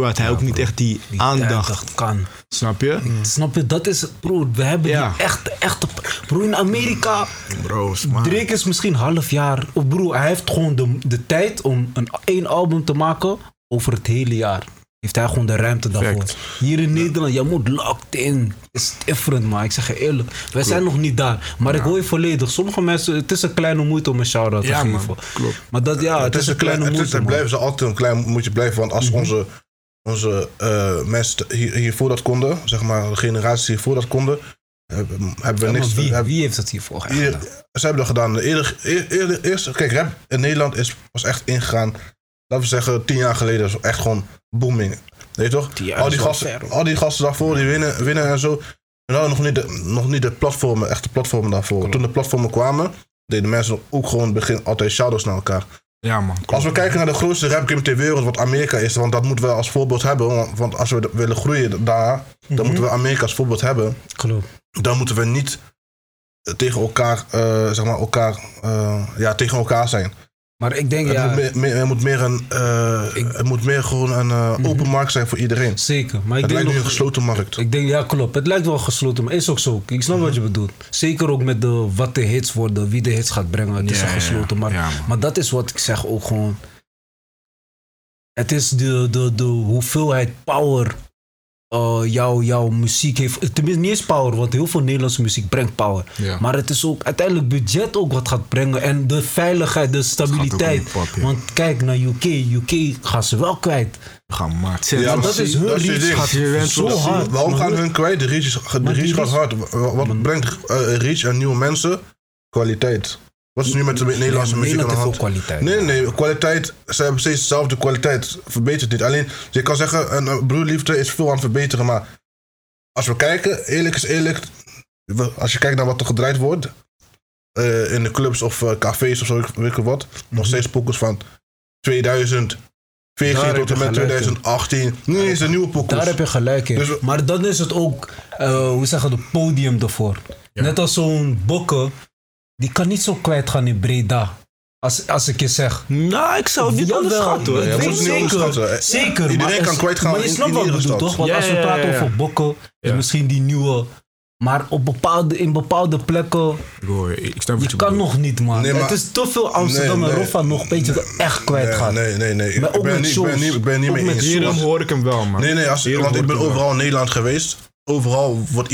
dat hij ook niet echt die, Die aandacht, 30 kan. snap je? Snap je, dat is, broer, we hebben Ja. die echte, echte, broer, in Amerika, Bro. Drake is misschien half jaar, of broer, hij heeft gewoon de, de tijd om een één album te maken over het hele jaar. Heeft hij gewoon de ruimte daarvoor. Hier in Nederland, je moet locked in. is different, man. Ik zeg je eerlijk. Wij zijn nog niet daar. Maar ik hoor je volledig. Sommige mensen, het is een kleine moeite om een shout-out te Ja, man. geven. Klopt. Maar dat, ja, het, is een kleine het moeite, het blijven ze altijd een klein moetje blijven. Want als onze, onze eh, mensen hier, hiervoor dat konden, zeg maar de generaties hiervoor dat konden, hebben, hebben we Ja, maar niks. wie, hebben- wie heeft dat hiervoor gedaan? hier- ze hebben dat gedaan. Eerder, eer- eerder, eerst, kijk, rap in Nederland is, was echt ingegaan. Laten we zeggen, tien jaar geleden was echt gewoon booming. Weet je toch? Al is die, gasten, al die gasten daarvoor, die winnen, winnen en zo. En hadden nog niet de, nog niet de platformen, echte platformen daarvoor. Toen de platformen kwamen, deden mensen ook gewoon in het begin altijd shadows naar elkaar. Ja man, Als we kijken naar de grootste rapgame ter wereld, wat Amerika is, want dat moeten we als voorbeeld hebben. Want, als we willen groeien daar, dan moeten we Amerika als voorbeeld hebben. Klopt. Dan moeten we niet eh, tegen elkaar, eh, zeg maar, elkaar, eh, ja, tegen elkaar zijn. Maar ik denk, Het, ja, moet meer, meer, het moet meer een, eh, Ik- het moet meer gewoon een eh, open markt zijn voor iedereen. zeker. Maar ik Het denk lijkt nu een gesloten markt. Ik denk, ja, klopt. Het lijkt wel gesloten, maar is ook zo. Ik snap wat je bedoelt. Zeker ook met de, wat de hits worden, wie de hits gaat brengen. Het is een ja, gesloten markt. ja, maar dat is wat ik zeg ook gewoon. Het is de, de, de hoeveelheid power eh, jouw, jouw muziek heeft. Tenminste, niet eens power, want heel veel Nederlandse muziek brengt power. Ja. Maar het is ook uiteindelijk budget ook wat gaat brengen. En de veiligheid, de stabiliteit. ja. Want kijk naar UK. UK gaan ze wel kwijt. Gaan maat. Ja, dat is hun dat reach zo hard. Waarom Maar gaan hun- kwijt? De reach, is- de Maar reach die gaat hard. Wa- Wat brengt eh, reach aan nieuwe mensen? Kwaliteit. Wat is nu met de Nederlandse muziek aan de hand? veel kwaliteit. Nee, nee, kwaliteit. Ze hebben steeds dezelfde kwaliteit. Verbetert niet. Alleen, je kan zeggen, een, broerliefde is veel aan het verbeteren. Maar als we kijken, eerlijk is eerlijk. Als je kijkt naar wat er gedraaid wordt. eh, in de clubs of eh, cafés of zo, weet ik wat. Nog steeds pokkers van 2014 Daar heb tot je en met gelijk in. 2018. Nu is een nieuwe pokkers. Daar heb je gelijk in. Dus maar dan is het ook, eh, hoe zeggen de podium ervoor. Net als zo'n bokken, die kan niet zo kwijt gaan in Breda. Als, als ik je zeg. Nou, ik zou het niet onderschatten hoor. Ja, zeker, onderschatten. zeker. Iedereen maar kan kwijtgaan Maar je in- snapt wat ik iedere bedoel, stad. toch? Want Ja, als we ja, praten ja. over bokken, is Ja. misschien die nieuwe. Maar op bepaalde, in bepaalde plekken, Bro, ik snap je je kan nog niet, man. Nee, maar- het is te veel Amsterdam Nee, en nee. Roffa nog een beetje echt kwijt gaat. Nee, nee, nee. Ik ook ben niet, ik ben niet, ik ben niet mee eens. Hierom hoor ik hem wel, man. Nee, nee, als, want ik ben overal in Nederland geweest. Overal wordt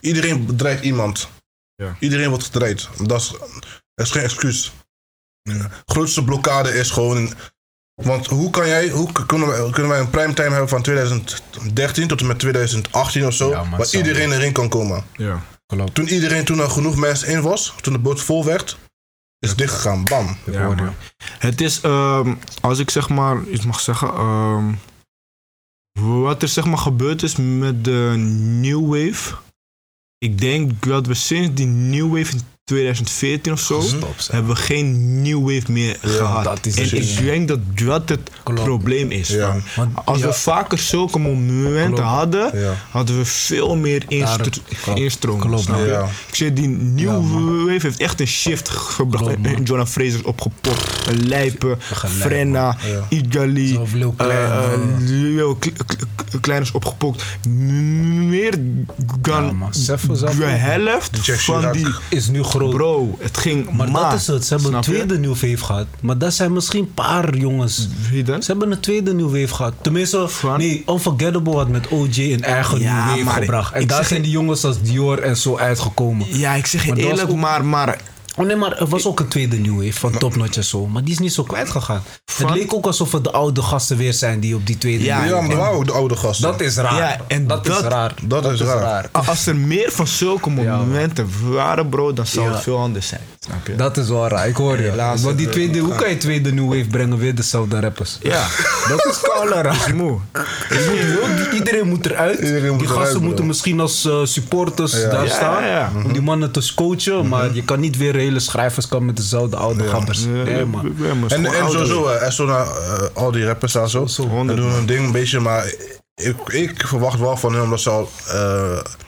iedereen bedreigt iemand. Ja. Iedereen wordt gedreigd. Dat is, dat is geen excuus. De grootste blokkade is gewoon. Want hoe kan jij, hoe kunnen wij, kunnen wij een primetime hebben van 2013 tot en met 2018 of zo, Ja, waar iedereen erin kan komen? Ja. Toen iedereen, toen er genoeg mensen in was, toen de boot vol werd, is het dichtgegaan. Bam. Ja, man. Het is, ehm, als ik zeg maar iets mag zeggen, ehm, wat er zeg maar gebeurd is met de New Wave. Ik denk dat we sinds die New Wave 2014 of zo, hebben we geen New Wave meer gehad. dat is en ik denk dat dat het Klopt. probleem is. Ja. Want- Als ja. we vaker zulke momenten Klopt. hadden, hadden we veel meer instroom. Ik zeg, die New. Wave heeft echt een shift gebracht. Jonah Fraser is opgepopt. Lijpen, Frenna. Igali. Klein, eh, eh, Klein is opgepokt. Meer dan de helft van die... Is nu groot. Bro, het ging Maar maat. dat is het. Ze hebben een je? tweede nieuw wave gehad. Maar dat zijn misschien een paar jongens. Wie dan? Ze hebben een tweede nieuw wave gehad. Tenminste, Van? nee, Unforgettable had met OJ een eigen Ja, wave maar gebracht. En daar zijn die jongens als Dior en zo uitgekomen. Ja, ik zeg je Maar was eerlijk, maar, maar Oh nee, maar er was ook een tweede nieuw wave van Top Notch en zo. Maar die is niet zo kwijt gegaan. Van? Het leek ook alsof het de oude gasten weer zijn die op die tweede Ja, Ja, maar waren. wauw, de oude gasten. Dat is raar. Ja, en dat, is raar. dat is raar. als er meer van zulke momenten waren, bro, dan zou Ja. het veel anders zijn. Snap je? Dat is wel raar, ik hoor je. Helaas, Want die het, tweede, hoe kan je tweede nieuw wave brengen weer dezelfde rappers? Ja, Dat is koude raar. moe. Iedereen moet eruit. Iedereen moet die gasten moeten misschien als eh, supporters daar staan. ja, ja. Om die mannen te coachen. Maar je kan niet weer hele schrijvers komen met dezelfde oude gabbers. Ja, Nee, man. ja, maar het is En, en sowieso, eh, en zo naar eh, al die rappers zo. Zo, En honderd, doen hun ding een beetje, maar ik, ik verwacht wel van hen, omdat ze al, eh,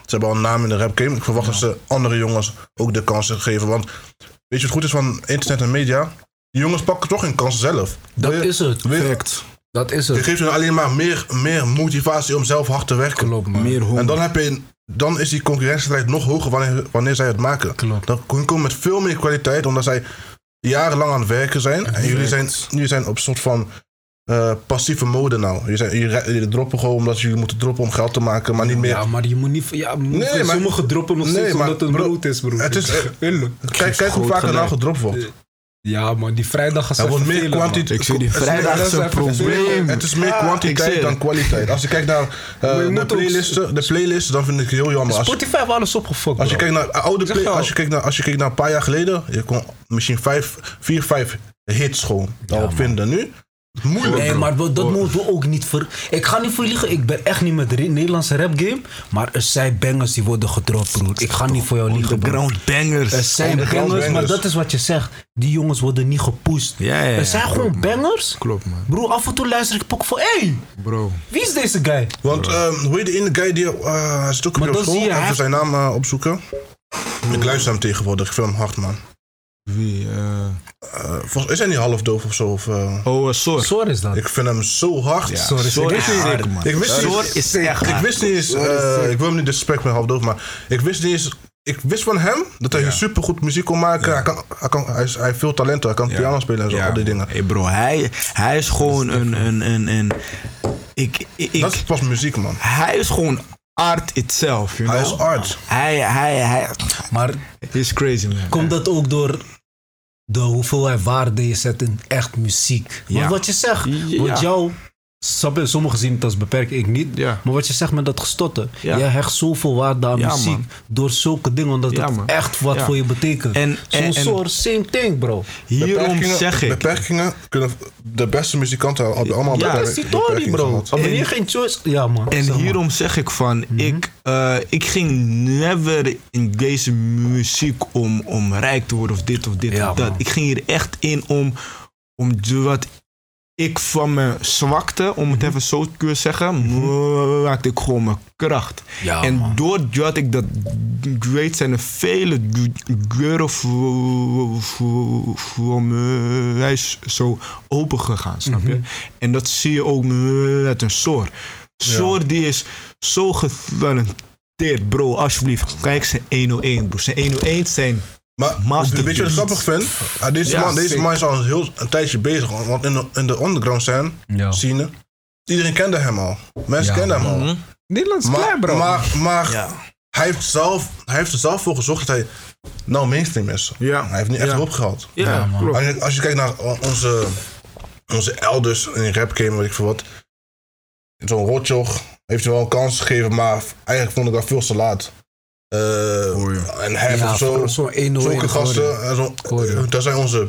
ze hebben al een naam in de rap game. Ik verwacht dat ze andere jongens ook de kansen geven. Want weet je wat goed is van internet en media? Die jongens pakken toch hun kansen zelf. Dat je- is het. wil je- Dat is Je het. geeft hun alleen maar meer, meer motivatie om zelf hard te werken. Klopt, man. Meer honger. En dan, heb je, dan is die concurrentiestrijd nog hoger wanneer, wanneer zij het maken. Klopt. Dan komen met veel meer kwaliteit, omdat zij jarenlang aan het werken zijn. En jullie zijn, jullie zijn op een soort van eh, passieve mode nou. Jullie, zijn, droppen gewoon omdat jullie moeten droppen om geld te maken, maar niet meer. Ja, maar je moet niet... Ja, Nee, maar- sommige droppen nog Nee, steeds maar omdat het bro, brood is, bro. het is- kijk, kijk hoe vaak er nou gedropt wordt. Ja, man. Die vrijdag is Er wordt meer kwantiteit. Ik zie die het is meer- vrijdag dat is een even probleem. Het is meer Ah, kwantiteit dan kwaliteit. Als je kijkt naar eh, de, playlisten, de playlisten, dan vind ik het heel jammer. Spotify heeft alles opgefokt, als je kijkt naar oude play, als je kijkt naar, als je kijkt naar een paar jaar geleden, je kon misschien vijf, vier, vijf hits gewoon daarop vinden. Nu, moeilijk. Nee, maar we- dat moeten we ook niet ver... Ik ga niet voor je liegen, ik ben echt niet met de Nederlandse rap game. Maar er zijn bangers die worden gedropt, broer. Ik ga niet voor jou liegen, bro. Underground bangers. Er zijn bangers, maar dat is wat je zegt. Die jongens worden niet gepusht. Ja, ja, ja, er zijn klopt, gewoon man. bangers. Klopt, man. Broer, af en toe luister ik pok van... Hé, hey, Bro. wie is deze guy? Want ehm, hoe heet die ene guy die. eh hij zit ook Maar op dan school. zie je, Even hij- zijn naam eh, opzoeken. Ik luister hem tegenwoordig. Ik vind hem hard, man. Wie? volgens, is hij niet half doof of zo? Of, eh, Oh, uh, Sor. Sor is dat. ik vind hem zo hard. Sorry, Sor ik is wist niet- hard, man. Ik wist niet Sor eens- is echt Ik wist niet eens. eh, ik wil hem niet disrespect met half doof, maar ik wist niet eens. Ik wist van hem dat hij super goed muziek kon maken. Hij, kan, hij, kan, hij, is, hij heeft veel talent. Hij kan piano spelen en zo, al die dingen. Hey bro, hij, hij is gewoon een, een, een, een... ik, ik, Dat is pas muziek, man. hij is gewoon art itself, you Hij know? is art. Hij, hij, hij, Maar hij is crazy, man. komt dat ook door de hoeveelheid waarde je zet in echt muziek? Ja. Want wat je zegt, Ja. want jou, snap je, sommigen zien het als beperkt, ik niet. Ja. Maar wat je zegt met dat gestotten, Ja. jij hecht zoveel waarde aan Ja, muziek man. door zulke dingen, omdat Ja, het man. echt wat Ja. voor je betekent. En- Zo'n en- en- soort same thing, bro. Hierom Beperkingen- zeg ik. Beperkingen kunnen de beste muzikanten hebben allemaal Ja, beperk- Dat is die Tony, beperkingen bro. Wanneer je geen choice... Ja, man. En zeg hierom zeg ik van, ik, eh, ik ging never in deze muziek om, om rijk te worden of dit of dit Ja, of dat. man. Ik ging hier echt in om, om wat ik van mijn zwakte, om het even zo te kunnen zeggen, maakte ik gewoon mijn kracht. Ja, en man. doordat ik dat weet, zijn er vele deuren voor, voor, voor mij zo open gegaan, snap je? En dat zie je ook met een Soor. Soor die is zo getalenteerd, bro. Alsjeblieft, kijk zijn 101, bro. Zijn 101 zijn... Maar weet je wat ik grappig vind? Ah, deze, Ja, man, deze man is al een heel een tijdje bezig. Want in de, in de underground scene, Ja. scene, iedereen kende hem al. Mensen Ja, kenden hem al. Nederlands Maar, klein, bro. maar, maar Ja. hij, heeft zelf, hij heeft er zelf voor gezorgd dat hij nou mainstream is. Ja. Hij heeft niet echt gehad. Ja, man. klopt. Als je, als je kijkt naar onze, onze elders in de rap game, weet ik veel wat. Zo'n Rotjoch heeft hij wel een kans gegeven, maar eigenlijk vond ik dat veel te laat. Eh, en hij Ja, heeft zo, zo'n 101 zulke gasten. Hoorde. eh, dat zijn onze,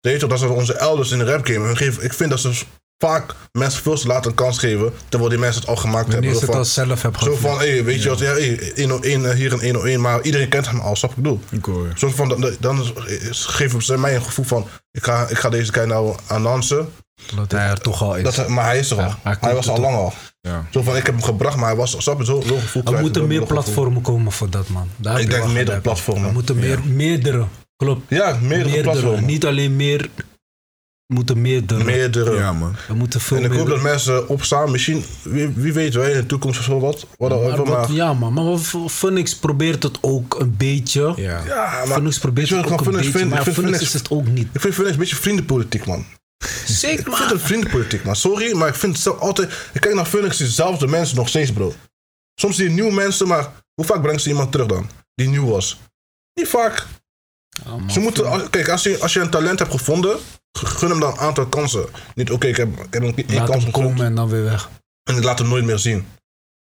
weet je, toch, dat zijn onze elders in de rap game. Ik vind dat ze vaak mensen veel te laat een kans geven, terwijl die mensen het al gemaakt Wanneer hebben. ze het Van- al zelf hebben zo van, hey, weet je wat, ja, hey, 101, eh, hier een 101, maar iedereen kent hem al, snap ik bedoel. Ik hoor je. Zo van, dan, dan geven ze mij een gevoel van, ik ga, ik ga deze guy nou aan dansen. Dat hij er toch al is. Dat, maar hij is er al. Ja, hij was er al lang al. Ja. Zo van, ik heb hem gebracht, maar hij was, snap je, zo, zo'n gevoel er moeten meer platformen komen voor dat, man. Daar Ik denk meerdere platformen. Er moeten meer, meerdere, klopt. Ja, meerdere, platformen. Niet alleen meer, er moeten meerdere. Meerdere. Ja, man. Er moeten veel En ik hoop dat mensen opstaan, misschien, wie, wie weet wij in de toekomst of zo wat. Whatever, maar, maar, wat- ja, man. Maar Phoenix probeert het ook een beetje. Ja. ja, maar Phoenix probeert het ook ik een beetje, vind? maar Phoenix- is het ook niet. ik vind Phoenix een beetje vriendenpolitiek, man. Zeker, Ik vind het vriendenpolitiek, man. Sorry, maar ik vind het zelf altijd... Ik kijk naar Phoenix, dezelfde mensen nog steeds, bro. Soms zie je nieuwe mensen, maar hoe vaak brengen ze iemand terug dan? Die nieuw was. Niet vaak. Man. Ze moeten, als- kijk, als je, als je een talent hebt gevonden, gun hem dan een aantal kansen. Niet, oké, ik heb, ik heb een één kans hem komen en dan weer weg. en ik laat hem nooit meer zien.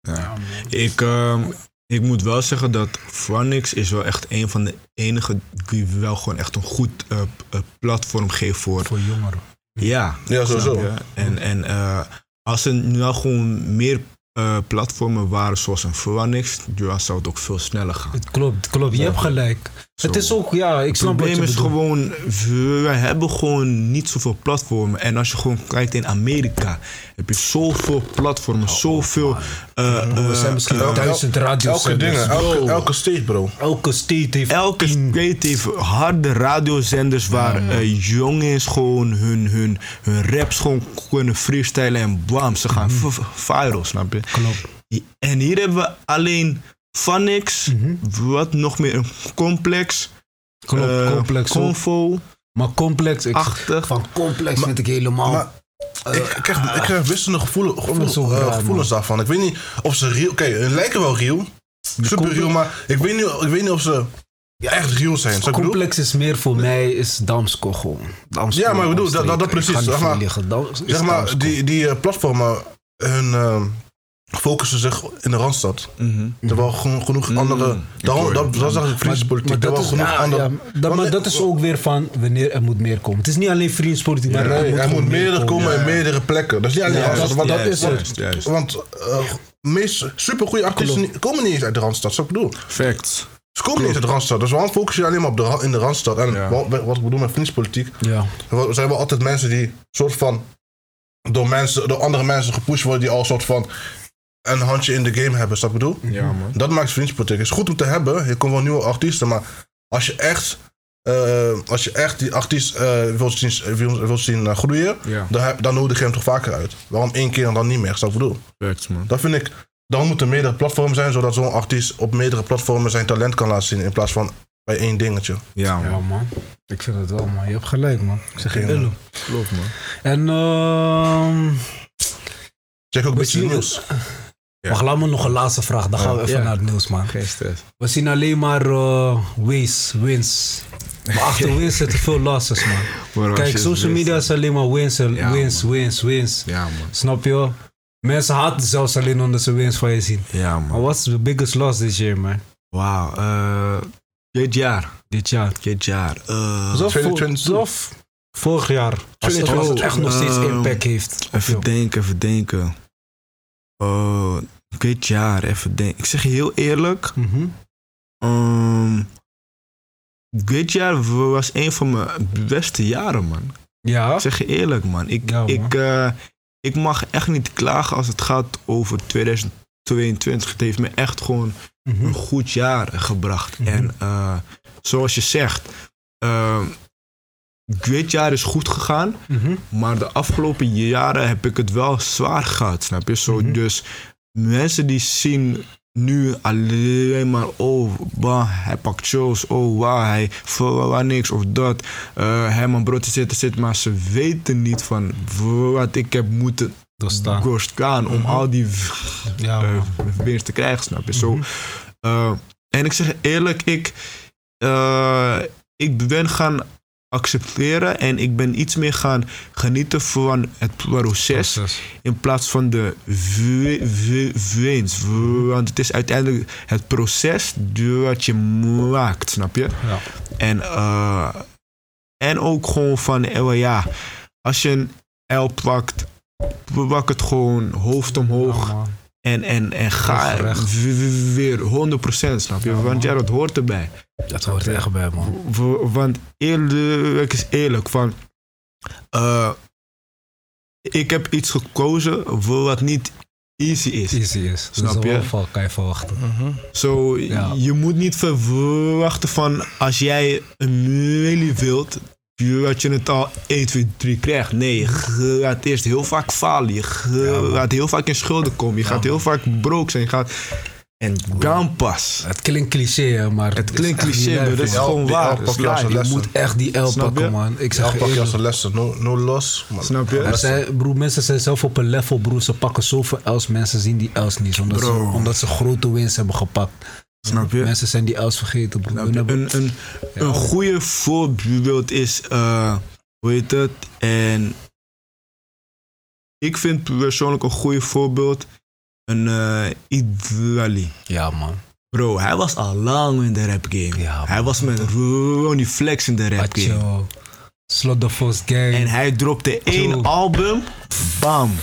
Ja. Ik, ehm, ik moet wel zeggen dat Phonics is wel echt een van de enige die wel gewoon echt een goed eh, eh, platform geeft voor. Voor jongeren. Ja, Ja, sowieso. En, en eh, als er nou gewoon meer eh, platformen waren zoals een Phonics, dan zou het ook veel sneller gaan. Het klopt, het klopt. Je hebt gelijk. Zo. Het is ook, ja, ik Het snap wat probleem is bedoelt. gewoon, we hebben gewoon niet zoveel platformen. En als je gewoon kijkt in Amerika, heb je zoveel platformen, zoveel... eh, Oh, Er zijn eh, misschien el- duizend Elke radiozenders. ding, elke, stage, bro. Elke state heeft Elke state heeft harde radiozenders waar eh, jongens gewoon hun, hun, hun raps gewoon kunnen freestylen en bam, ze gaan v- viral, snap je? Klopt. En hier hebben we alleen Phonics, wat nog meer een complex, Klopt, eh, complex. Convo, Maar complex, ik, achtig. van complex vind ik helemaal. Maar ik, ik, krijg, ik krijg wisselende gevoelen, gevoel- zo eh, raar, gevoelens daarvan. Ik weet niet of ze real... Oké, hun lijken wel real. Super real, maar ik weet niet, ik weet niet of ze echt real zijn. Complex is meer voor mij is Damsko gewoon. Damsko, Ja, maar ik bedoel, dat- dat- precies, zeg maar. Zeg die, die eh, platformen, hun eh, focussen zich in de Randstad. Terwijl gewoon genoeg andere... Dan, dat, dat is eigenlijk vriendjespolitiek. Terwijl is, genoeg ja, andere... ja, dat, maar dat is ook weer van wanneer er moet meer komen. Het is niet alleen vriendspolitiek, maar er moet, er meer komen in meerdere plekken. Dat is niet alleen Randstad. want dat is het. Want uh, meest supergoeie artiesten komen niet eens uit de Randstad. Wat ik bedoel. Facts. Ze komen niet uit de Randstad. Dus waarom focus je alleen maar op de, in de Randstad? En Ja. wat, wat ik bedoel met vriendspolitiek. Ja. Er zijn wel altijd mensen die soort van door, mensen, door andere mensen gepusht worden. Die al soort van een handje in de game hebben. Snap ik bedoel? Ja, man. Dat maakt vriendspolitiek. Het is goed om te hebben. Je komt wel nieuwe artiesten. Maar als je echt, eh, als je echt die artiest eh, wilt zien, wilt, wilt zien eh, groeien. Ja. Dan, heb- dan nodig je hem toch vaker uit. Waarom één keer en dan niet meer? Snap ik bedoel? Facts, man. Dat vind ik. Dan moeten meerdere platformen zijn, zodat zo'n artiest op meerdere platformen zijn talent kan laten zien. In plaats van bij één dingetje. Ja, ja, man. Ik vind het wel, man. Je hebt gelijk, man. Ik zeg Ja. eerlijk. Klopt, man. En ehm Check ook een beetje de Wacht, laat me nog een laatste vraag. Dan gaan we even Ja. naar het nieuws, man. Geen stress. We zien alleen maar eh wins, wins. Maar achter wins zitten veel losses, man. Bro, Kijk, social media is alleen maar wins, Ja, wins, man. wins, wins. Ja, man. Snap je? Mensen haten zelfs alleen omdat ze wins van je zien. Ja, Maar man. wat is de biggest loss this year, man? Wauw. eh dit jaar. Dit jaar. Dit jaar. Eh, Zo 2022. Zelf vorig jaar. Als het, als het echt nog steeds Oh, impact heeft. Even denken, even denken. Dit jaar, even denken. Ik zeg je heel eerlijk. Ehm, dit jaar was een van mijn beste jaren, man. Ja. Ik zeg je eerlijk, man. Ik, Ja, man. ik, eh, ik mag echt niet klagen als het gaat over 2022. Het heeft me echt gewoon Mhm. een goed jaar gebracht. Mhm. En eh, zoals je zegt, dit jaar is goed gegaan. Mhm. Maar de afgelopen jaren heb ik het wel zwaar gehad, snap je? Zo. Dus mensen die zien nu alleen maar, oh, bah, hij pakt shows, oh, waar hij voor niks of dat. Eh hij mijn brood zitten zit, maar ze weten niet van wat ik heb moeten Doorstaan. doorstaan om Mhm. al die Ja, eh, winst te krijgen, snap je? Zo, Mhm. eh, en ik zeg eerlijk, ik, eh, ik ben gaan accepteren en ik ben iets meer gaan genieten van het proces Proces. in plaats van de winst. Want het is uiteindelijk het proces dat je maakt, snap je? Ja. En, eh, en ook gewoon van, eh, ja, als je een L pakt, pak het gewoon hoofd omhoog Ja, en, en, en ga weer 100%, snap je? Want ja, dat hoort erbij. Dat hoort echt bij, man. Want eerlijk is eerlijk, van, eh, ik heb iets gekozen wat niet easy is. Easy is. Snap dus je? Val kan je verwachten. Zo, Ja. je moet niet verwachten van als jij een miljoen wilt, dat je het al 1, 2, 3 krijgt. Nee, je gaat eerst heel vaak falen. Je gaat heel vaak in schulden komen. Je Ja, gaat heel vaak broke zijn. Je gaat... En dan pas. Het klinkt cliché, hè, maar... Het klinkt cliché, maar dat is gewoon waar. Pak je als een moet echt die L pakken, man. Ik zeg pak je als een lessen. No, man. Snap je? Maar zij, broer, mensen zijn zelf op een level, broer. Ze pakken zoveel L's. Mensen zien die L's niet. Omdat, ze, Bro. omdat ze grote wins hebben gepakt. Snap je? Mensen zijn die L's vergeten, broer. Een, een, een goede voorbeeld is, eh, hoe heet het? En ik vind persoonlijk een goede voorbeeld een Idrali. Ja, man. Bro, hij was al lang in de rap game. Ja, man. hij was met Ronnie Flex in de rap game. Slot the Force Gang. En hij dropte één album. Bam.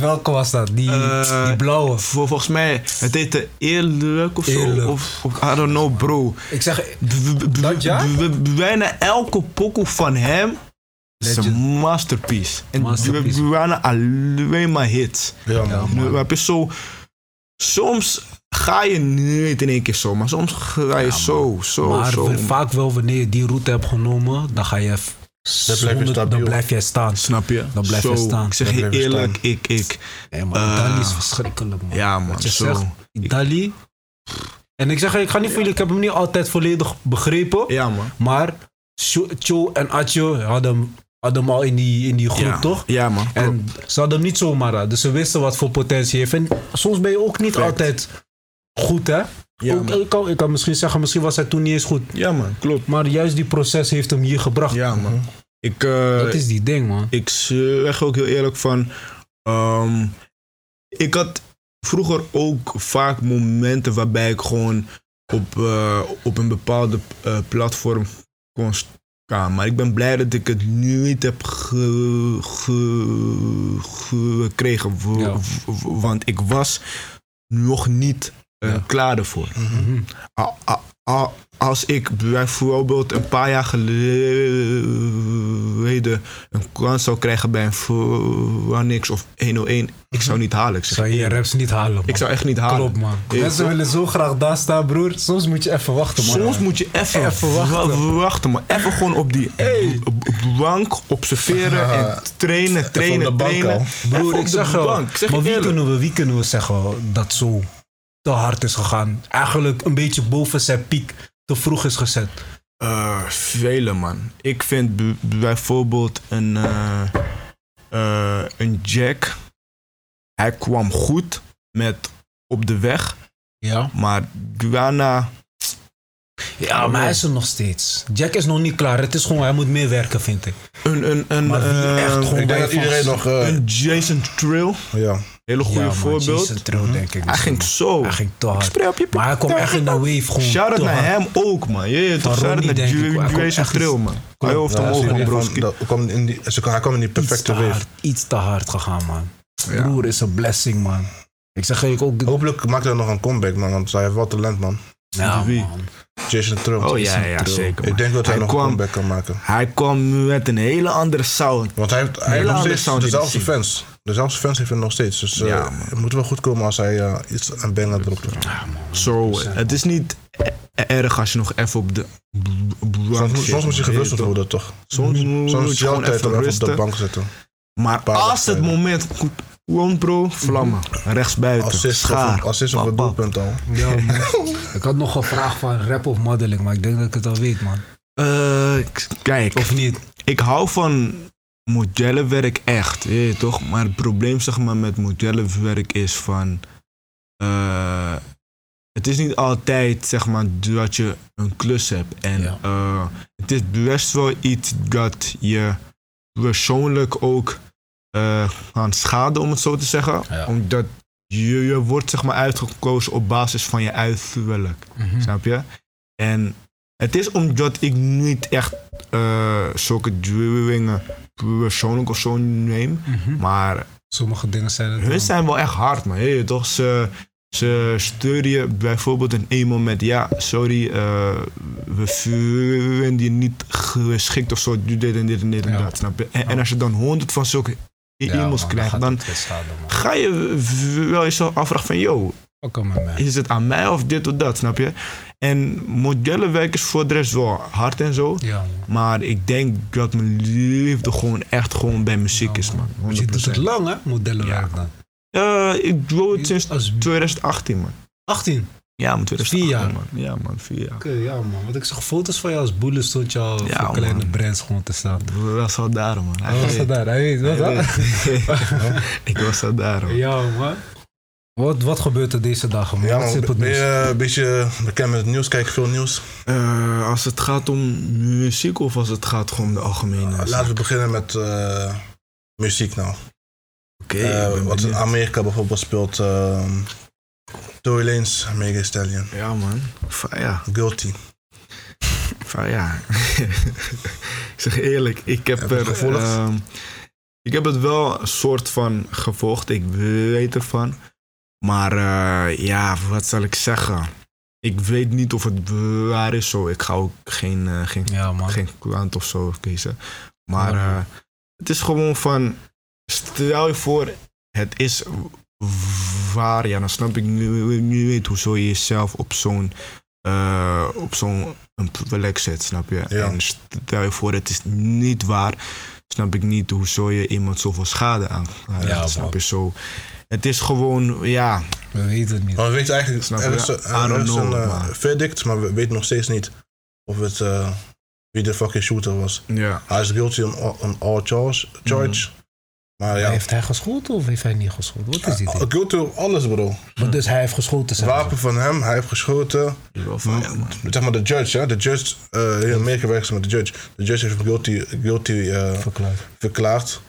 Welke was dat? Die, Eh, die blauwe. Vol- volgens mij, het heette Eerlijk of zo. Of, of I don't know, bro. Ik zeg, Dat b- Bijna elke pokoe van hem is een masterpiece. En Masterpiece. b- bijna alleen maar hits. Ja, man. Ja, Nu man. heb je zo... Soms ga je niet in één keer zo, maar soms ga je Ja, zo, zo, maar zo. vaak wel wanneer je die route hebt genomen, dan ga je... Dan blijf je stabiel. Dan blijf je staan. Snap je? Dan blijf zo, je staan. Ik zeg je eerlijk, staan. ik, ik... Nee, maar Eh, Italië is verschrikkelijk, man. Ja, man, Wat je zo. zegt, Italië... En ik zeg, ik ga niet voor jullie, ik heb hem niet altijd volledig begrepen. Ja, man. Maar Cho- en Atjo hadden hadden hem al in die, in die groep, ja. toch? Ja, man. En ze hadden hem niet zomaar. Dus ze wisten wat voor potentie heeft. En soms ben je ook niet altijd goed, hè? Ja, Ook- ik, kan, ik kan misschien zeggen, misschien was hij toen niet eens goed. Ja, man, klopt. Maar juist die proces heeft hem hier gebracht. Ja, man. Ik, eh, Dat is die ding, man. ik zeg ook heel eerlijk van... ehm, ik had vroeger ook vaak momenten waarbij ik gewoon op, eh, op een bepaalde eh, platform kon staan. Maar ik ben blij dat ik het nu niet heb ge- ge- gekregen. Ja. want ik was nog niet eh, klaar ervoor. Mhm. A- a- a- Als ik bijvoorbeeld een paar jaar geleden een kans zou krijgen bij een Phoenix of 101, ik zou niet halen. Ik, zeg Zou je raps niet halen, man. ik zou echt niet halen. Klopt, man. Ik- Mensen willen zo graag daar staan, broer. Soms moet je even wachten, man. Soms moet je even, Even wachten. wa- wachten, man. Even gewoon op die bank observeren en trainen, trainen, trainen. Broer, ik zeg wel. Ik zeg Maar wie kunnen, we, wie kunnen we zeggen dat zo te hard is gegaan? Eigenlijk een beetje boven zijn piek te vroeg is gezet. Eh, vele man. Ik vind bijvoorbeeld een, eh, eh, een Jack. hij kwam goed met op de weg. Ja. Maar Guyana, Ja, maar hij is er nog steeds. Jack is nog niet klaar. Het is gewoon, hij moet meer werken, vind ik. een, een, een, Maar wie eh, echt gewoon Ik denk dat bij iedereen nog... eh, een Jason Trill, ja. Hele goede Ja, man, voorbeeld. Jason Trill, denk ik. Hij ging zo. Hij ging te hard. Spray op je Maar hij kwam echt in de wave gewoon Shout-out naar hem ook, man. Je weet toch, shout-out Ronnie, naar denk ik. Hij komt Jason Trill, man. Hij hoeft Ja, hem ze ook, man, ze, hij kwam in die Iets te perfecte wave. hard. Iets te hard gegaan, man. Broer is een blessing, man. Ik zeg je ook... Hopelijk maakt hij nog een comeback, man. Want hij heeft wel talent, man. Ja, Wie? man. Jason Trill. Oh ja, ja, zeker. man. Ik denk dat hij, nog kwam, een comeback kan maken. Hij kwam met een hele andere sound. Want hij heeft, hij heeft Hele nog andere steeds dezelfde hij Dezelfde fans heeft hij nog steeds. Dus eh, Ja, het moet wel goed komen als hij eh, iets aan banger dropt. Zo, het is niet e- erg als je nog even op de bank Soms, zit, soms moet je je worden, toch? Soms moet Soms is je het gewoon jouw tijd even op de bank te zitten. Maar als het moment goed komt, bro, vlammen. Rechts buiten, Assist schaar. assist Pap, pap. doelpunt al. Ja, man. ik had nog een vraag van rap of modeling, maar ik denk dat ik het al weet, man. Eh, kijk, Of niet? ik hou van modellenwerk echt, je toch? Maar het probleem zeg maar, met modellenwerk is van... eh, het is niet altijd zeg maar, dat je een klus hebt. En Ja. eh, het is best wel iets dat je persoonlijk ook eh kan schaden, om het zo te zeggen. Ja. Omdat je, je wordt zeg maar, uitgekozen op basis van je uiterlijk. Mhm. Snap je? En het is omdat ik niet echt eh, zulke dingen persoonlijk of zo neem. Mhm. Maar Sommige dingen zijn het hun zijn wel echt hard, man. Weet je toch? Ze, ze sturen je bijvoorbeeld een e-mail met... Ja, sorry, eh, we vinden je niet geschikt of zo. Doe dit en dit en dit en Ja. dat, snap je? En, en als je dan honderd van zulke e-mails krijgt... dan man. ga je wel jezelf afvragen van... Yo, Mij. is het aan mij of dit of dat, snap je? En modellenwerk is voor de rest wel hard en zo. Ja. Maar ik denk dat mijn liefde gewoon echt gewoon bij muziek is, man. 100%. Want je doet het lang, hè? Modellenwerk dan. Eh, ik doe het sinds Als 2018, man. 18. Ja, man, 2018, Vier jaar. man. Ja, man, vier jaar. Oké, ja, man. Want ik zag foto's van jou als boele stond je al Ja, voor kleine man. brands gewoon te staan. Ik was al daar, man. Hij was dat daar? Hij weet, wat ik was al daar, man. Ja, man. Wat, wat gebeurt er deze dagen, man? Ja, wat zit op man, het ben je een beetje bekend met het nieuws? Kijk veel nieuws. Eh, als het gaat om muziek of als het gaat gewoon om de algemene... zaak? Laten we beginnen met eh, muziek nou. Oké, Eh, wat in. Amerika bijvoorbeeld speelt uh, Tory Lanez, Mega Stallion, Ja, man. Fire. Guilty. Fire. ik zeg eerlijk, ik heb Heb er... gevolgd? ehm, ik heb het wel een soort van gevolgd. Ik weet ervan. Maar eh, ja, wat zal ik zeggen? Ik weet niet of het waar is zo. Ik ga ook geen, eh, geen, Ja, geen klant of zo kiezen. Maar eh, het is gewoon van... Stel je voor, het is waar. Ja, dan snap ik nu, nu weet hoezo je jezelf op zo'n... op zo'n een plek zet, snap je? Ja. En stel je voor, het is niet waar. Snap ik niet hoezo je iemand zoveel schade aan Ja, snap je zo. Het is gewoon, ja, We weten het niet. Maar we weten eigenlijk, Snap er je? is, I er don't is know, een eh, maar- verdict, maar we weten nog steeds niet of het, eh, wie de fucking shooter was. ja. Hij is guilty on, on all charge, charge. Maar ja, Heeft hij geschoten of heeft hij niet geschoten? Wat is dit? Uh, guilty op alles bro. Maar Dus hij heeft geschoten, zeg Wapen van hem, hij heeft geschoten. van, ja. Zeg maar de judge, hè. De judge, eh in Amerika werkt met de judge. De judge heeft hem guilty, guilty eh, Verklaard. verklaard.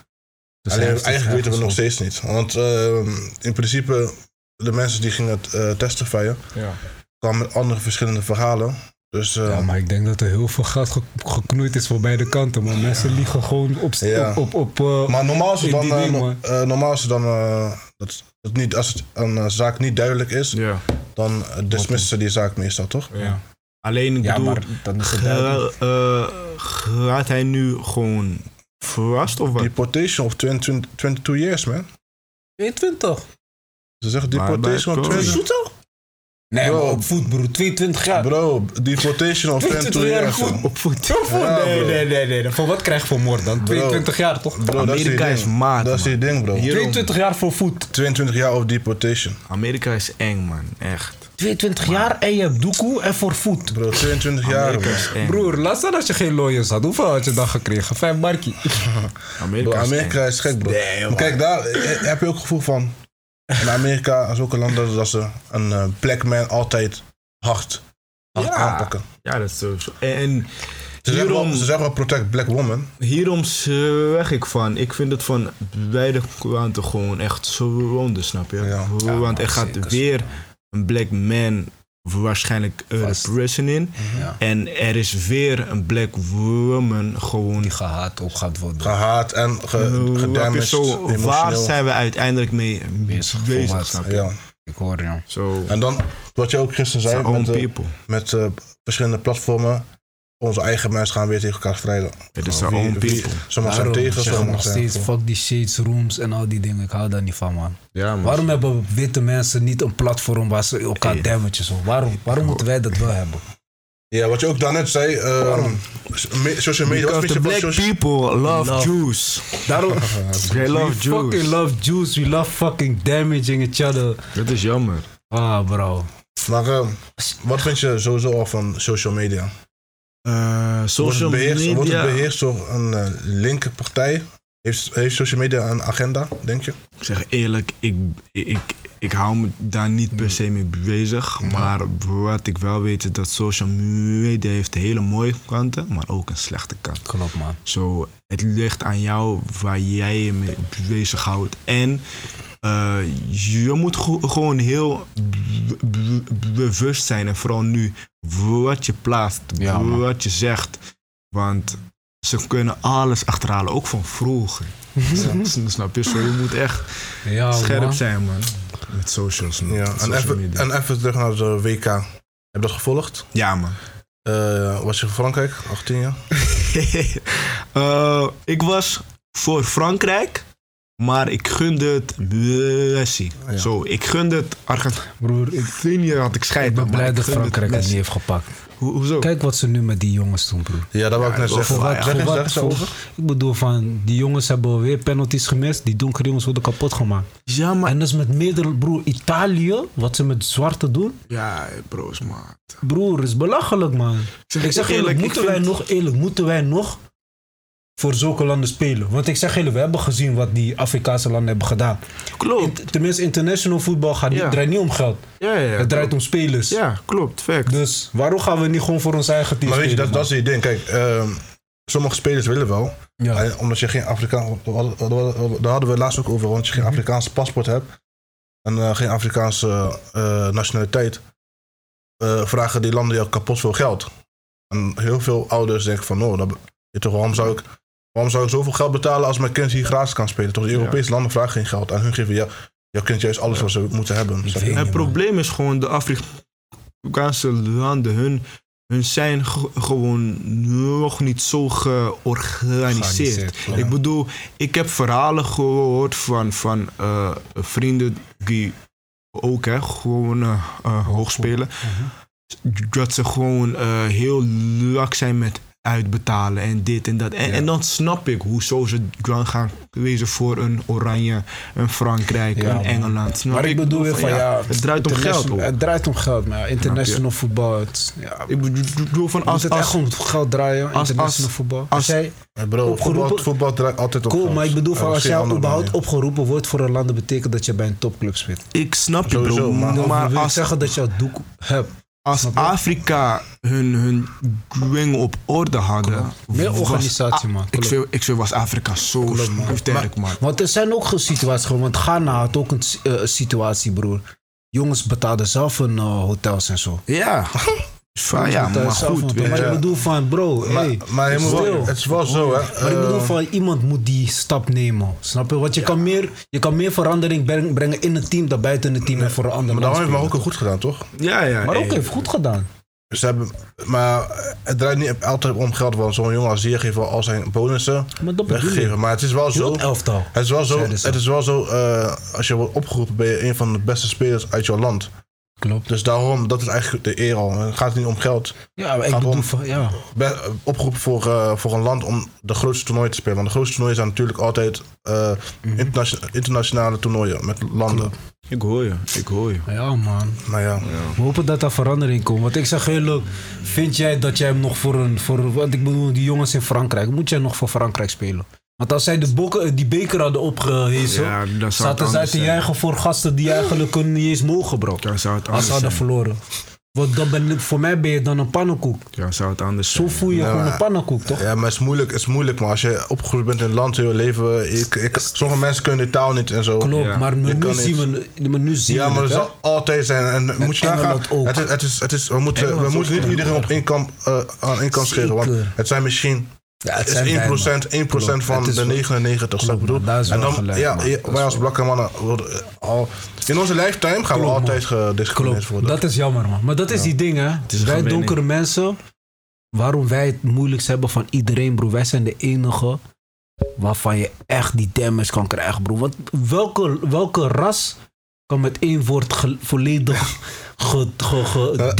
Dus Alleen eigenlijk weten we nog steeds niet. Want eh, in principe, de mensen die gingen uh, testifyen, Ja. kwamen met andere verschillende verhalen. Dus eh, Ja, maar ik denk dat er heel veel geld ge- geknoeid is voor beide kanten. Maar mensen liegen gewoon op... Ja. op, op, op eh, Maar normaal is het dan, eh, ding, normaal is het dan eh, dat, dat niet, als het een zaak niet duidelijk is, ja. dan uh, dismissen ze die zaak meestal, toch? ja. Alleen, ik ja, bedoel, maar dan is het ga- duidelijk. eh, gaat hij nu gewoon verrast of wat? Deportation of 22, 22 years, man. 22. Ze zeggen deportation of Kobe. 22 Nee, Bro. maar op voet, broer. 22 jaar. Bro, deportation of 22 22 jaar voet. Op voet. Ja, nee, nee, nee, nee. Voor wat krijg je voor moord dan? 22 jaar toch? Bro, is Amerika is ding. maat, Dat is die ding, bro. Hier- 22 jaar voor voet. 22 jaar of deportation. Amerika is eng, man. Echt. 22 jaar en je hebt doekoe en voor voet. Bro, 22 jaar, is. Broer, laat staan als je geen lawyers had. Hoeveel had je dan gekregen? Vijf markie. Amerika, Bro, is Amerika is gek, bro. Maar kijk, daar eh, heb je ook het gevoel van... in Amerika en zulke landen dat ze een eh, black man altijd hard, hard Ja. aanpakken. Ja, dat is sowieso. En Ze zeggen, hierom, wel, ze zeggen wel protect black woman. hierom zeg ik van, ik vind het van beide kanten gewoon echt zonde, snap je? Ja. Ja, Want er gaat zeker. weer een black man waarschijnlijk uh, prison in. Ja. En er is weer een black woman gewoon Die gehaat op gaat worden. Gehaat en ge, Uh, gedamaged, zo, waar zijn we uiteindelijk mee Bezig? Ja. Ik hoor je. Zo, En dan, wat je ook gisteren zei, met, eh, met eh, verschillende platformen, onze eigen mensen gaan weer tegen elkaar strijden. Het is own wie- people. Sommigen zijn tegen, sommigen nog steeds fuck die shades rooms en al die dingen. Ik hou daar niet van, man. Ja, man. Waarom hebben witte mensen niet een platform waar ze elkaar Hey. damagen? Zo? Waarom, waarom moeten wij dat wel hebben? Ja, wat je ook daarnet zei, ehm, me- social media, Because vind the black social people love, Love. Jews. Daarom, They love we fucking Jews. love Jews. We love fucking damaging each other. Dat is jammer. Ah, bro. Maar ehm, wat vind je sowieso al van social media? Eh, Wordt social het beheerst, wordt het media. beheerst door een eh, linker partij? Heeft, heeft social media een agenda, denk je? Ik zeg eerlijk, ik, ik, ik hou me daar niet per se mee bezig. Maar wat ik wel weet is dat social media heeft hele mooie kanten, maar ook een slechte kant. Klopt, man. Zo, het ligt aan jou waar jij je mee bezighoudt. En eh, je moet gewoon heel bewust zijn. En vooral nu, wat je plaatst, Ja, wat je zegt. Want ze kunnen alles achterhalen, ook van vroeger. Snap je? Zo, je moet echt Ja, scherp man. zijn, man. Met socials. man. Ja, en even, media. en even terug naar de WK. Heb je dat gevolgd? Ja, man. Eh, was je van Frankrijk, 18 jaar? Eh, ik was voor Frankrijk, maar ik gunde het Messi. Ja. Zo, ik gunde het Broer, ik, Argentinië had ik scheid ik ben blij dat Frankrijk het niet heeft gepakt. Ho- hoezo? Kijk wat ze nu met die jongens doen, broer. Ja, dat wou ik net zeggen. voor wat- Zeg voor wat- voor- over. Ik bedoel van, die jongens hebben weer penalties gemist. Die donkere jongens worden kapot gemaakt. Ja, maar... En dat is met meerdere, broer, Italië, wat ze met zwarte doen. Ja, bro's, maat. Broer, is belachelijk, man. zeg Ik zeg eerlijk, moeten wij nog, eerlijk, moeten wij nog voor zulke landen spelen? Want ik zeg eerlijk, we hebben gezien wat die Afrikaanse landen hebben gedaan. Klopt. In- tenminste, international voetbal gaat niet, Ja. draait niet om geld. Ja, ja, ja. het draait om spelers. Ja, klopt. Fact. Dus waarom gaan we niet gewoon voor ons eigen team Maar weet je, dat, spelen, dat is het ding. Kijk, ehm, sommige spelers willen wel. Ja. En omdat je geen Afrikaans... Daar hadden we het laatst ook over. Want je geen Afrikaanse paspoort hebt. En eh, geen Afrikaanse eh, nationaliteit. eh, vragen die landen jou kapot veel geld. En heel veel ouders denken van... Oh, dat, je toch, waarom, zou ik, waarom zou ik zoveel geld betalen als mijn kind hier gratis kan spelen? Toch, de Europese landen vragen geen geld. En hun geven jou, jouw kind juist alles wat ze moeten hebben. Je? Het probleem is gewoon de Afrikaanse landen, hun, hun zijn ge- gewoon nog niet zo georganiseerd. Ja. Ik bedoel, ik heb verhalen gehoord van, van eh, vrienden die ook hè, gewoon eh, eh, hoog spelen. Dat ze gewoon eh, heel lak zijn met uitbetalen en dit en dat. En, Ja. en dan snap ik hoezo ze dan gaan wezen voor een Oranje, een Frankrijk, Ja, een man. Engeland. Snap Maar ik bedoel weer van ja, het draait om geld. hoor. Het draait om geld, maar ja, international voetbal. Het, ja, Ik bedoel van als als, het echt als, om geld draaien, als- international als- voetbal. Als, als- jij, Bro, Opgeroepen- voetbal, voetbal draait altijd op cool, geld. maar ik bedoel van als jij überhaupt opgeroepen wordt voor een land, dat betekent dat je bij een topclub speelt. ik snap je bro, maar- maar, Maar wil als, zeggen dat je het doek hebt. Als? Afrika hun, hun dingen op orde hadden... Meer organisatie, ah, man. Ik Klopt. vind, ik was Afrika zo Klopt, man. sterk, man. Want er zijn ook situaties gewoon. Want Ghana had ook een eh, situatie, broer. Jongens betaalden zelf hun eh, hotels en zo. Ja. Van, ja, betaalden maar goed. Maar ik bedoel van, bro, Maar, hey, maar je moet wel- stil. het is wel zo, hè. Maar ik bedoel eh, van iemand moet die stap nemen. Snap je? Want je, kan, meer, je kan meer verandering breng- brengen in een team dan buiten een team en voor een ander Maar daarom heeft. Marokko goed gedaan, toch? Ja, ja. Maar ook hey. heeft goed gedaan. Ze hebben, maar het draait niet altijd om geld, want zo'n jongen als Zier heeft wel al zijn bonussen Maar dat weggegeven. Maar het is wel zo. het elftal. Het is wel zo, het is wel zo eh, als je wordt opgeroepen, ben je een van de beste spelers uit jouw land. Klopt. Dus daarom, dat is eigenlijk de eer al. Het gaat niet om geld. Ja, maar ik Gaat bedoel om- van, ja. Ben, opgeroepen voor, eh, voor een land om de grootste toernooi te spelen. Want de grootste toernooien zijn natuurlijk altijd eh, internation- internationale toernooien met landen. Ik hoor je, ik hoor je. Ja, man. Maar ja, We hopen dat er verandering komt. Want ik zeg heel leuk, vind jij dat jij hem nog voor een... Voor, want ik bedoel, die jongens in Frankrijk, moet jij nog voor Frankrijk spelen? Want als zij de bokken, die beker hadden opgehezen, Ja, dan zou het zaten zij te juichen voor gasten die eigenlijk hun niet eens mogen, bro. Dan zou het Als anders ze hadden zijn. verloren. Want dan ben, voor mij ben je dan een pannenkoek. Dan zou het anders Zo zijn. voel je Ja, gewoon maar- een pannenkoek, toch? Ja, maar het is moeilijk, het is moeilijk. Maar als je opgegroeid bent in het land, heel je leven... Ik, ik, sommige mensen kunnen de taal niet en zo. Klopt, Ja. maar nu, kan zien we, maar nu zien Ja, we maar het, zal altijd zijn. En moet je nagaan, het is, het is, het is, we moeten, Engeland we moeten niet ja. iedereen op één kant, eh, aan één kant scheren. Want het zijn misschien Ja, het is 1%, wij, 1% Klopt, van de wel- 99. snap je Klopt, wat ik man, daar is bedoel? wel En dan, gelijk, ja, wij als blakke mannen worden eh, al... In onze lifetime gaan we Klopt, altijd gediscrimineerd worden. dat is jammer, man. Maar dat is die ding, hè. Wij donkere mensen, waarom wij het moeilijkst hebben van iedereen, bro. Wij zijn de enige waarvan je echt die damage kan krijgen, bro. Want welke, welke ras kan met één woord ge- volledig ge, ge, ge- Eh,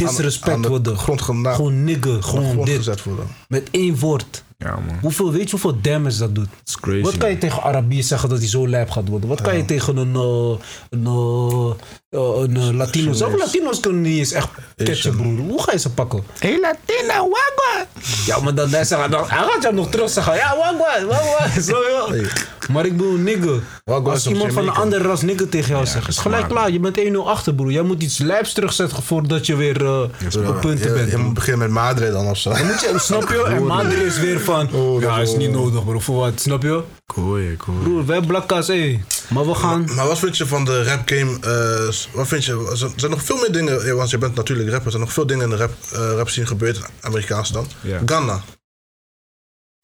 worden? grond Gewoon nigger, gewoon dit. Met één woord. Ja, man. Hoeveel, weet je hoeveel damage dat doet? Is crazy. Wat kan je tegen Arabier zeggen dat hij zo lijp gaat worden? Wat kan je tegen een, eh, een, eh, eh, een eh, Latino? Zelfs Chinees. Latino's kunnen niet eens echt catchen, broer. Hoe ga je ze pakken? Hey Latino, wagwa! Ja, maar dan, dan, zeggen, dan hij gaat jou nog terug zeggen. Ja, wagwa, wagwa. Je wel? Hey. Maar ik bedoel, nigger. Wagwa Als iemand van een andere ras nigger tegen jou zegt, is gelijk klaar. Je bent 1-0 achter, broer. Jij moet iets lijps terugzetten voordat je weer eh, op punten je, bent. je broer. moet beginnen met Madrid dan of zo. Dan moet je, snap je? En Madrid is weer van, Oh, dat ja, is is niet nodig, bro. Voor wat? Snap je? Ik hoor je, ik hoor je. Broer, wij blakka's, hé. Maar we gaan... Maar wat vind je van de rap game? eh, wat vind je? Er zijn- nog veel meer dingen, ja, want je bent natuurlijk rapper. Er zijn nog veel dingen in de rap, eh rap scene gebeurd, Amerikaans dan. Ja. Ghana.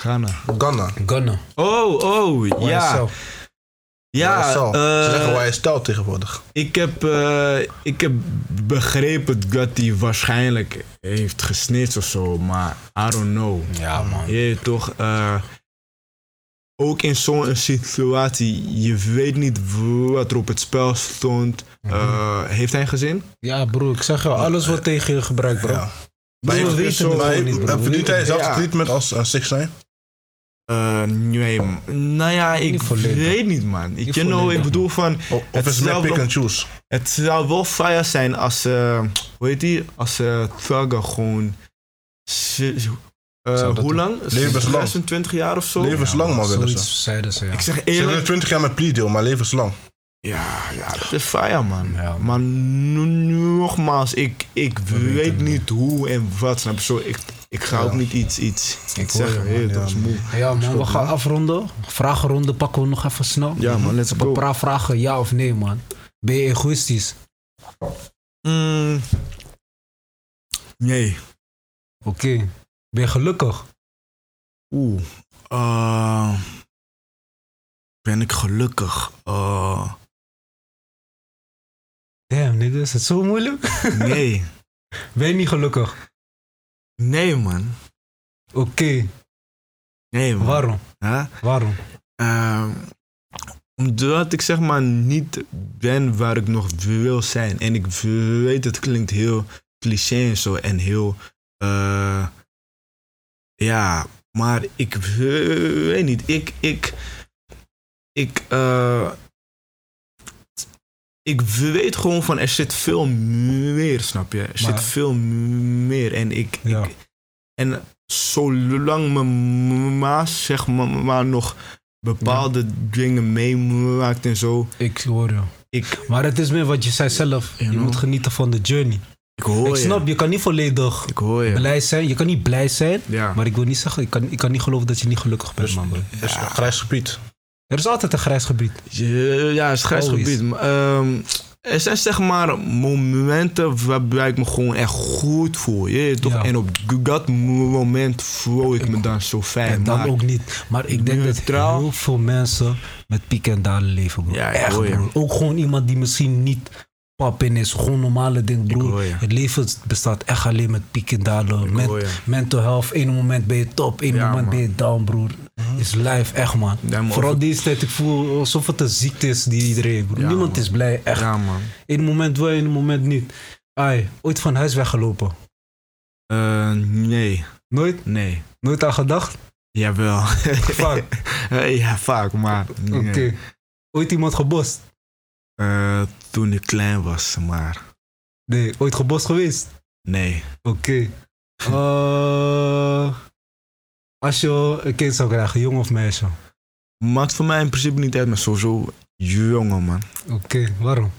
Ghana. Ghana. Gunna. Oh, oh, ja. YSL. Ja, YSL. Ze eh, zeggen YSL tegenwoordig. ik, heb, eh, ik heb begrepen dat hij waarschijnlijk heeft gesnitcht of zo, maar I don't know. Ja, man. Je weet toch, eh, ook in zo'n situatie, je weet niet wat er op het spel stond. Eh, heeft hij een gezin? Ja, broer, ik zeg je, alles wordt tegen je gebruikt, bro. Ja. Broer, Maar maar- gewoon niet, bro. Verdient hij weten- zelf ja. treatment als 6 zijn? Eh, nee, nou ja, ik Niet weet niet, man. Ik, Niet know, ik bedoel van, Of, Het is meer pick wel- and choose? het zou wel fire zijn als, eh hoe heet die, als uh, Thugger gewoon, eh, hoe lang? Levenslang. 26 jaar of zo? Levenslang, man, willen ze. Zeiden ze, ja. Ik zeg Ze hebben eerlijk, 20 jaar met plea deal, maar levenslang. ja, ja, dat is fire, man. Ja, man. Maar nogmaals, ik, ik weet niet hoe en wat, snap je? Zo, ik, ik ga ook niet iets, iets, iets je, zeggen. man. Hey, dat Ja, is man. moe. Ja, man, we gaan afronden. Vragenronde pakken we nog even snel. Ja, man, let's Een go. paar vragen, ja of nee, man. Ben je egoïstisch? Mm, nee. Oké. Ben je gelukkig? Oeh. eh, ben ik gelukkig? Eh, Damn, nigga, is het zo moeilijk? nee. Ben je niet gelukkig? Nee, man. Oké. Nee, man. Waarom? Huh? Waarom? Ehm, omdat ik zeg maar niet ben waar ik nog wil zijn. En ik weet, het klinkt heel cliché en zo. En heel... eh, ja, maar ik weet niet. Ik... Ik... Ik... eh, ik weet gewoon van er zit veel meer, snap je? Er Maar- zit veel meer. En ik, Ja. ik en zolang mijn maas zeg maar, maar nog bepaalde dingen meemaakt en zo. Ik hoor je. Ik, Maar het is meer wat je zei zelf. Je know? moet genieten van de journey. Ik hoor ik snap, je kan niet volledig Ik hoor je. blij zijn. Je kan niet blij zijn. Ja. Maar ik wil niet zeggen, ik kan, ik kan niet geloven dat je niet gelukkig bent, man. bro. Het is een grijs gebied. Er is altijd een grijs gebied. Ja, het is grijs Always. gebied. Ehm, er zijn zeg maar momenten waarbij ik me gewoon echt goed voel. Je toch? Ja. En op dat moment voel ik me dan zo fijn. En dan maar- ook niet. Maar ik denk dat heel veel mensen met pieken en dalen leven, bro. Ja, Echt. Ook gewoon iemand die misschien niet pap in is. Gewoon normale ding, broer. Het leven bestaat echt alleen met pieken en dalen. Met mental health. Eén moment ben je top, één Ja, moment man. ben je down, broer. Is life, echt, man. Ja, Vooral over- deze tijd, ik voel alsof het een ziekte is die iedereen heeft, broer. Ja, Niemand man. is blij, echt. Ja, man. Eén moment wel, één moment niet. Ai, ooit van huis weggelopen. Eh, nee, Nooit? nee. Nooit aan gedacht? Jawel. Vaak. ja, vaak, maar. Oké. Ooit iemand gebost? Eh, toen ik klein was, maar Nee, ooit gebost geweest? nee. Oké. Eh, als je een kind zou krijgen, jong of meisje? Maakt voor mij in principe niet uit, maar sowieso jongen, man. Oké, waarom?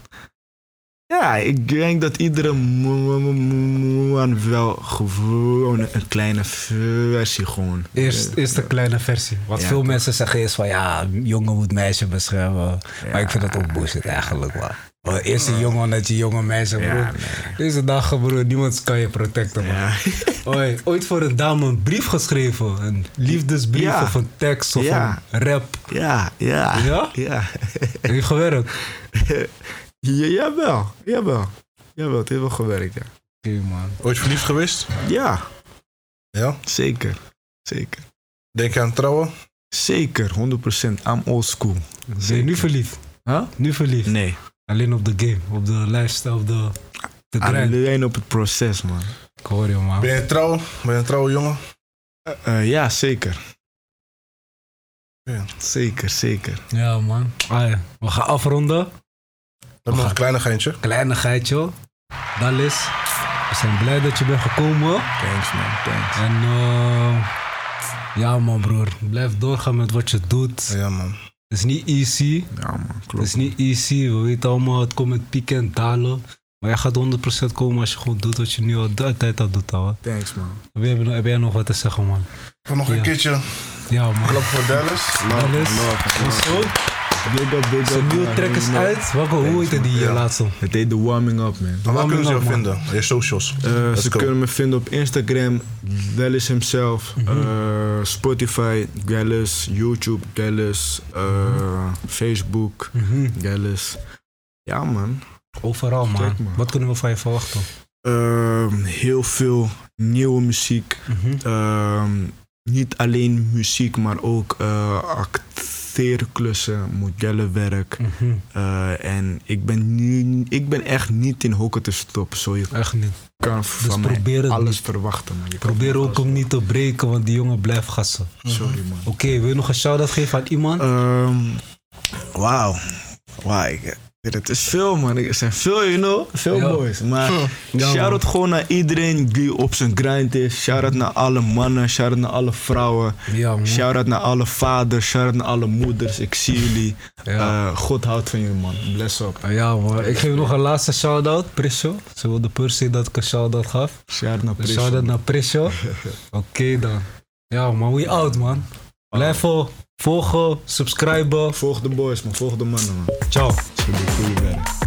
Ja, ik denk dat iedere man wel gewoon een kleine versie gewoon. Eerst, eerst een kleine versie. Wat Ja, veel toch. mensen zeggen is van ja, jongen moet meisje beschermen. Maar ik vind dat ook bullshit eigenlijk. Oh, Eerst een jongen, net je jonge meisje, bro. Ja, Deze dagen, bro, niemand kan je protecten, man. Oei, ooit voor een dame een brief geschreven. Een liefdesbrief of een tekst of een rap. Ja, ja. Ja? Ja. Heeft gewerkt. ja jawel, jawel. Jawel, het heeft wel gewerkt, ja. Oké, man. Ooit verliefd geweest? Ja, Ja. zeker. Zeker. Denk je aan trouwen? Zeker, 100%. I'm old school. Ben je nu verliefd? Huh? Nu verliefd? Nee. Alleen op de game, op de lifestyle, op de, de grind. Alleen op het proces, man. Ik hoor je, man. Ben je trouw? Ben je een trouwe jongen? Eh, ja, zeker. Ja. Zeker, zeker. Ja, man. Ah, ja. We gaan afronden. We hebben nog een kleinigheidje. Kleinigheidje. Dat is. We zijn blij dat je bent gekomen. Thanks, man. Thanks. En eh, ja, man, broer. Blijf doorgaan met wat je doet. Ja, man. Het is niet easy. Ja, man. Het Klopt. is niet easy. We weten allemaal, het komt met pieken en dalen. Maar jij gaat 100% komen als je gewoon doet wat je nu al de tijd al doet, ouwe. Thanks, man. Heb jij, heb jij nog wat te zeggen, man? Nog een keertje Ja, man. klap voor Dallas. Dallas. love. Big up, big Zijn up. nieuwe track is uit. Welke, hoe heette die Ja. eh, laatste? Het heet The Warming Up, man. Waar kunnen ze jou man. vinden? Je socials. Eh, ze go. kunnen me vinden op Instagram, Gallus himself, eh, Spotify, Gallus, YouTube, Gallus, eh, Facebook, Mhm. Gallus. Ja, man. Overal, man. Check, man. Wat kunnen we van je verwachten? Ehm, heel veel nieuwe muziek. Mhm. Ehm, niet alleen muziek, maar ook eh acteerklussen, modellenwerk. Mhm. Eh, en ik ben, nu, ik ben echt niet in hokken te stoppen. Zo je Echt niet. kan van mij alles niet. verwachten. Man. Je Probeer ook hem niet te breken, want die jongen blijft gassen. Sorry, man. Oké, wil je nog een shout-out geven aan iemand? Ehm, Wauw. Wauw. ik- Het is veel, man. Er zijn veel, you know. Veel Ja. boys. Maar Ja, shout-out gewoon naar iedereen die op zijn grind is. Shout-out naar alle mannen. Shout-out naar alle vrouwen. Ja. Shout-out naar alle vaders. Shout-out naar alle moeders. Ik zie jullie. Eh, God houdt van jullie, man. Bless up. Ah, Ja, man. Ik geef nog een laatste shout-out. Prisho. Ze wilde per se dat ik een shout-out gaf. Shout-out naar Prism. shout-out naar Prisho. Oké dan. Ja, man. We out, man. Vol- volgen, subscriben. Volg de boys, man. Volg de mannen, man. Ciao. Goede werk.